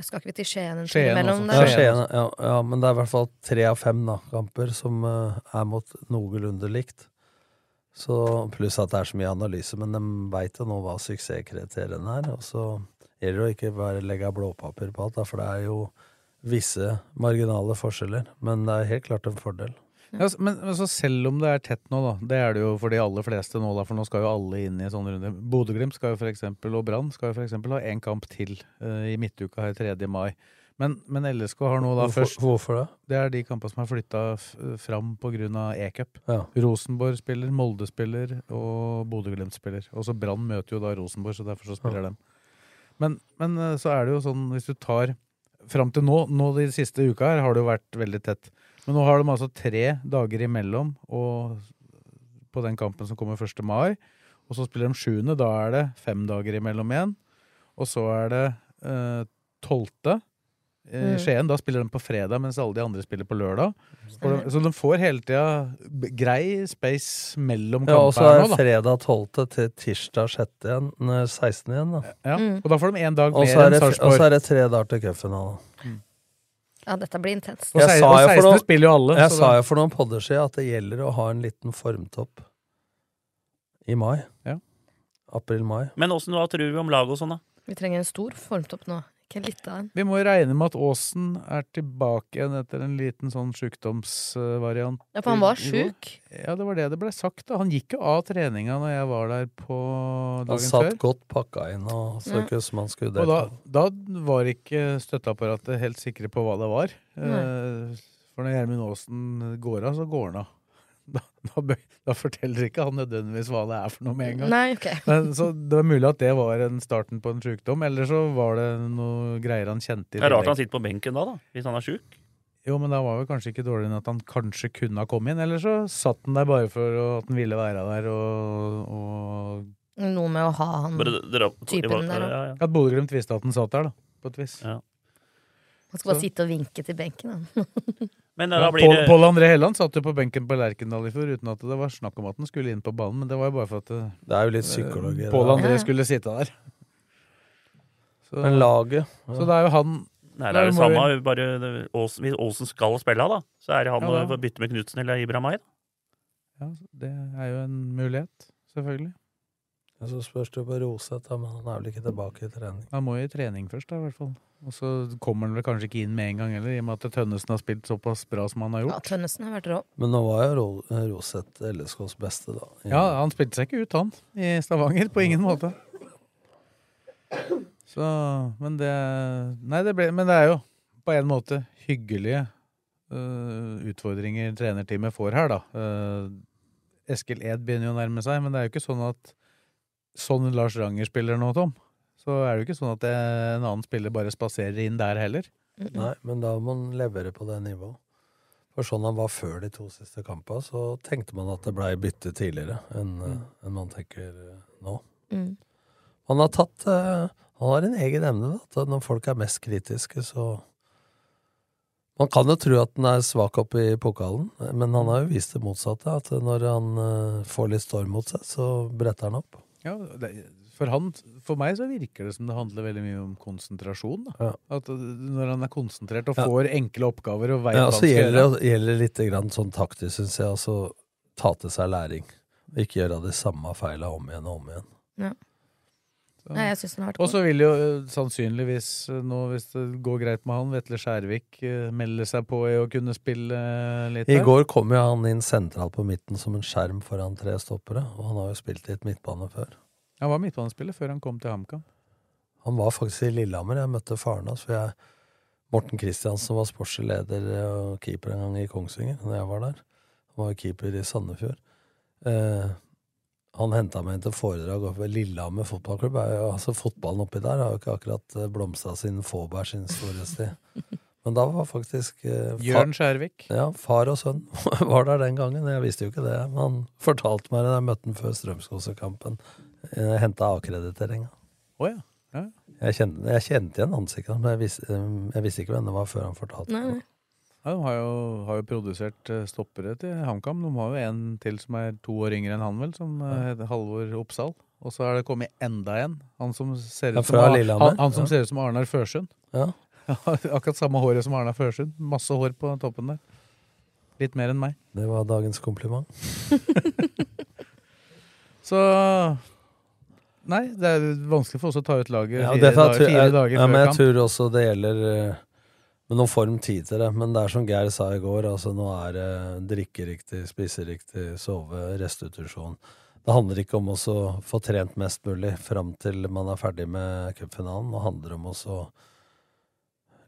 Skal ikke vi til Skien en tur imellom også. Ja. Skien, ja, ja, men det er i hvert fall tre av fem da, kamper som uh, er mot noenlunde likt. Så Pluss at det er så mye analyse, men de veit jo nå hva suksesskriteriene er. Og så gjelder det å ikke bare legge blåpapir på alt, da, for det er jo visse marginale forskjeller. Men det er helt klart en fordel. Ja, men, altså, selv om det er tett nå, da, det er det jo for de aller fleste nå, da, for nå skal jo alle inn i sånne runder. Bodø-Glimt skal jo for eksempel, og Brann skal jo for eksempel ha én kamp til uh, i midtuka her 3. mai. Men, men LSK har nå da Hvorfor, først hvorfor det? Det er de kampene som er flytta fram pga. e-cup. Ja. Rosenborg spiller, Molde spiller og Bodø-Glimt spiller. Og så Brann møter jo da Rosenborg, så derfor så spiller dem. Men, men eh, så er det jo sånn, hvis du tar Fram til nå, nå de siste uka her, har det jo vært veldig tett. Men nå har de altså tre dager imellom og på den kampen som kommer 1. mai. Og så spiller de sjuende. Da er det fem dager imellom igjen. Og så er det eh, tolvte. I Mm. Skien, da spiller de på fredag, mens alle de andre spiller på lørdag. De, så de får hele tida grei space mellom Ja, og så er det fredag 12. til tirsdag 6. igjen, nei, 16. igjen, da. Ja, Mm. Og da får de én dag mer er enn Sarpsborg. og så er det tre dager til cupfinalen. Ja, dette blir intenst. Og Jeg sa jo for 16. noen- spiller jo alle. Jeg sa jo for noen podder siden at det gjelder å ha en liten formtopp i mai. Ja. April-mai. Men åssen hva tror vi om laget og sånn, da? Vi trenger en stor formtopp nå. Vi må regne med at Aasen er tilbake igjen etter en liten sånn sjukdomsvariant. Ja, for han var sjuk. Ja, det var det det ble sagt. da Han gikk jo av treninga når jeg var der på dagen før. Han satt før. godt pakka inn og så Ja. ikke ut som han skulle Og da, da var ikke støtteapparatet helt sikre på hva det var. Nei. For når Gjermund Aasen går av, så går han av. Da, da, da forteller ikke han nødvendigvis hva det er for noe med en gang. Nei, okay. Men, så det var mulig at det var en starten på en sykdom, eller så var det noe greier han kjente i Det er rart han sitter på benken da, da, hvis han er sjuk. Jo, men da var det kanskje ikke dårligere enn at han kanskje kunne ha kommet inn, eller så satt han der bare for at han ville være der, og, og Noe med å ha han det, det, det, typen der da òg. ja, ja. at Bodø-Glimt visste at han satt der, da, på et vis. Ja. Han skal bare Så- sitte og vinke til benken, han. Men Ja, da blir det Pål André Helland satt jo på benken på Lerkendal i fjor uten at det var snakk om at han skulle inn på banen, men det var jo bare for at eh, Det er jo litt psykologi. Pål. André Ja. skulle sitte der. Så, Men laget så det er jo han Nei, det er det samme, vi- bare Åsen, Ås- hvis Aasen skal spille, da, så er det han Ja, å bytte med Knutsen eller Ibra da. Ja, det er jo en mulighet, selvfølgelig. Ja, Så spørs det på Roseth, men han er vel ikke tilbake i trening. Han må jo i trening først, da, i hvert fall. Og så kommer han vel kanskje ikke inn med en gang heller, i og med at Tønnesen har spilt såpass bra som han har gjort. Ja. Tønnesen har vært rå. Men nå var jo Ro- Roseth LSKs beste, da. I- Ja, han spilte seg ikke ut, han, i Stavanger. På ingen måte. Så Men det Nei, det ble Men det er jo på en måte hyggelige uh, utfordringer trenerteamet får her, da. Uh, Eskil Ed begynner jo å nærme seg, men det er jo ikke sånn at sånn Lars Ranger spiller nå, Tom. Så er det jo ikke sånn at det, en annen spiller bare spaserer inn der heller. Nei, men da må man levere på det nivået. For sånn han var før de to siste kampene, så tenkte man at det blei bytte tidligere enn mm. en man tenker eh, nå. Mm. Han har tatt eh, Han har en egen evne, da. At når folk er mest kritiske, så Man kan jo tro at han er svak oppe i pokalen, men han har jo vist det motsatte. At når han eh, får litt storm mot seg, så bretter han opp. Ja, det, for han, for meg så virker det som det handler veldig mye om konsentrasjon. Da. Ja. At uh, når han er konsentrert og Ja. får enkle oppgaver og veit Ja, hva så han skal gjelder gjøre. det gjelder litt grann sånn taktisk, syns jeg, altså ta til seg læring. Ikke gjøre de samme feila om igjen og om igjen. Nei, jeg synes den har vært Og så vil jo uh, sannsynligvis uh, nå, hvis det går greit med han, Vetle Skjærvik uh, melde seg på i å kunne spille litt I går kom jo han inn sentralt på midten som en skjerm foran tre stoppere, og han har jo spilt i et midtbane før. Han var midtbanespiller før han kom til HamKam. Han var faktisk i Lillehammer. Jeg møtte faren hans. For jeg, Morten Kristiansen var sportslig leder og keeper en gang i Kongsvinger når jeg var der. Han var keeper i Sandefjord. Eh, han henta meg inn til foredrag ved Lillehammer fotballklubb. Er jo, altså Fotballen oppi der har jo ikke akkurat eh, blomstra siden Faaberg sin storhetstid. Men da var faktisk eh, Jørn Skjærvik. Ja, far og sønn var der den gangen. Jeg visste jo ikke det. Men han fortalte meg det da jeg møtte han før Strømskose-kampen. Jeg henta akkrediteringa. Oh, ja. ja. Jeg jeg kjente igjen ansiktet, men jeg visste, jeg visste ikke hvem det var før han fortalte meg. nei. Ja, de har jo, har jo produsert uh, stoppere til HamKam. De har jo en til som er to år yngre enn han, vel, som uh, heter Halvor Oppsal. Og så er det kommet enda en. Han som ser ut som, han, han som ser ut som Arnar Førsund. Ja. Akkurat samme håret som Arnar Førsund. Masse hår på toppen der. Litt mer enn meg. Det var dagens kompliment. Så Nei, det er vanskelig for oss å ta ut laget Ja, fire, dager, fire jeg, dager ja, før men jeg kamp. tror også det gjelder eh, med noen form tid til det. Men det er som Geir sa i går, altså nå er det drikke riktig, spise riktig, sove, restitusjon. Det handler ikke om å få trent mest mulig fram til man er ferdig med cupfinalen. Det handler om å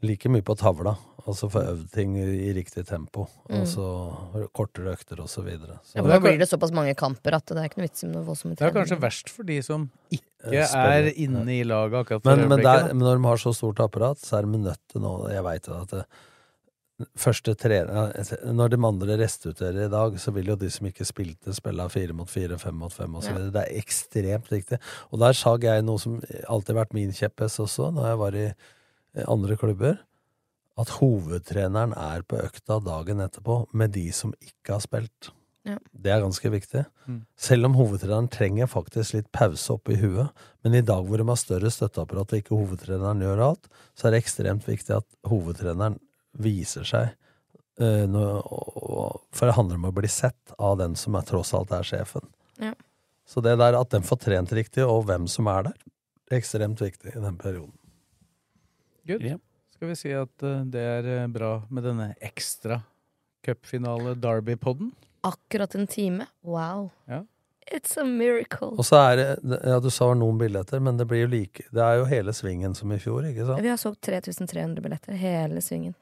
like mye på tavla. Altså få øvd ting i, riktig tempo. Mm. så kortere økter og så videre. Så- Ja, men da blir det såpass mange kamper at det er ikke noe vits i noe trening. Det er kanskje verst for de som ikke Eh, er inne i laget akkurat for Men, men, øyeblikket. der, men når de har så stort apparat, så er de nødt til nå Jeg veit jo at det, første trening Når de andre restituerer i dag, så vil jo de som ikke spilte, spille fire mot fire, fem mot fem osv. Ja. videre Det er ekstremt viktig. Og der sa jeg noe som alltid har vært min kjepphest også, når jeg var i eh, andre klubber. At hovedtreneren er på økta dagen etterpå med de som ikke har spilt. Ja. Det er ganske viktig. Mm. Selv om hovedtreneren trenger faktisk litt pause oppi huet. Men i dag hvor de har større støtteapparat og ikke hovedtreneren gjør alt, så er det ekstremt viktig at hovedtreneren viser seg. Uh, når, og, og, for det handler om å bli sett av den som er, tross alt er sjefen. Ja. Så det der at den får trent riktig, og hvem som er der, er ekstremt viktig i den perioden. Good. Ja. Skal vi si at eh, det er eh, bra med denne ekstra cupfinale Derby-podden? Akkurat en time. Wow. Ja. It's a miracle. Og så er det Ja, du sa noen billetter, men det blir jo like Det er jo hele svingen som i fjor, ikke sant? Vi har solgt 3300 billetter. Hele svingen.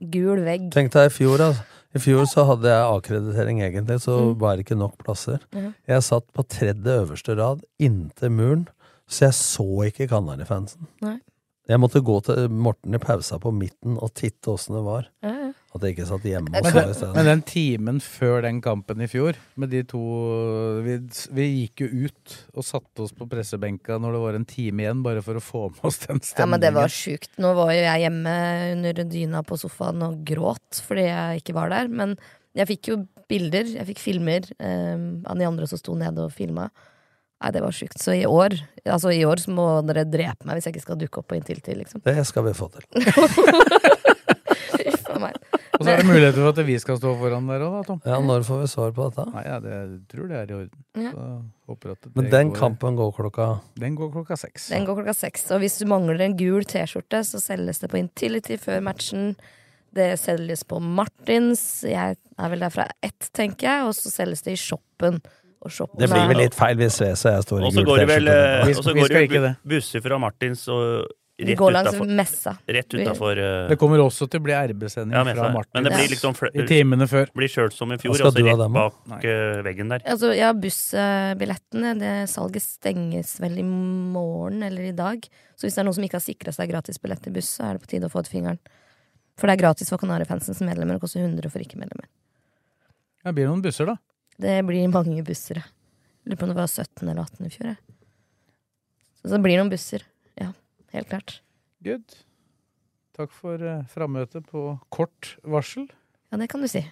Gul vegg. Tenk deg i fjor, altså. I fjor så hadde jeg akkreditering egentlig, så Mm. var det ikke nok plasser. Mhm. Jeg satt på tredje øverste rad inntil muren, så jeg så ikke Kanarifansen. Jeg måtte gå til Morten i pausa på midten og titte åssen det var. Ja, ja. At jeg ikke satt hjemme og Men, så i den, stedet. men den timen før den kampen i fjor, med de to Vi, vi gikk jo ut og satte oss på pressebenka når det var en time igjen, bare for å få med oss den stemningen. Ja, men det var sjukt. Nå var jo jeg hjemme under dyna på sofaen og gråt fordi jeg ikke var der. Men jeg fikk jo bilder, jeg fikk filmer um, av de andre som sto nede og filma. Nei, det var sjukt. Så i år altså i år så må dere drepe meg hvis jeg ikke skal dukke opp på Inntil til, liksom. Det skal vi få til. Og så er det muligheter for at vi skal stå foran der òg, da, Tom. Ja, når får vi svar på dette? Nei, ja, det, jeg tror det er i orden. Ja. Så håper at det Men den går- kampen går klokka Den går klokka seks. Den går klokka seks. Og hvis du mangler en gul T-skjorte, så selges det på Intility før matchen. Det selges på Martins. Jeg er vel der fra ett, tenker jeg. Og så selges det i shoppen. Og shoppe. Det blir vel litt feil hvis Svese og jeg står i gul går det vel T-skjorte. eh, Vi og så går det vel busser fra Martins og rett går langs utenfor, messa. Rett utafor uh, Det kommer også til å bli RB-sending ja, fra Martin men det blir liksom fl- i timene før. blir kjørt som i fjor, og så rett dem, bak eh, veggen der. Altså, ja, bussbillettene, det salget stenges vel i morgen eller i dag. Så hvis det er noen som ikke har sikra seg gratisbillett til buss, så er det på tide å få ut fingeren. For det er gratis for Kanarifansens medlemmer og koster 100 for ikke-medlemmer. Ja, blir det noen busser, da? Det blir mange busser. Lurer på om det var 17 eller 18 i fjor, jeg. Så det blir noen busser. Ja, helt klart. Good. Takk for uh, frammøtet på kort varsel. Ja, det kan du si.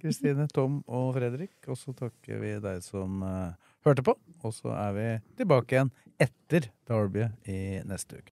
Kristine, Tom og Fredrik. Og så takker vi deg som eh, hørte på. Og så er vi tilbake igjen etter Derby i neste uke.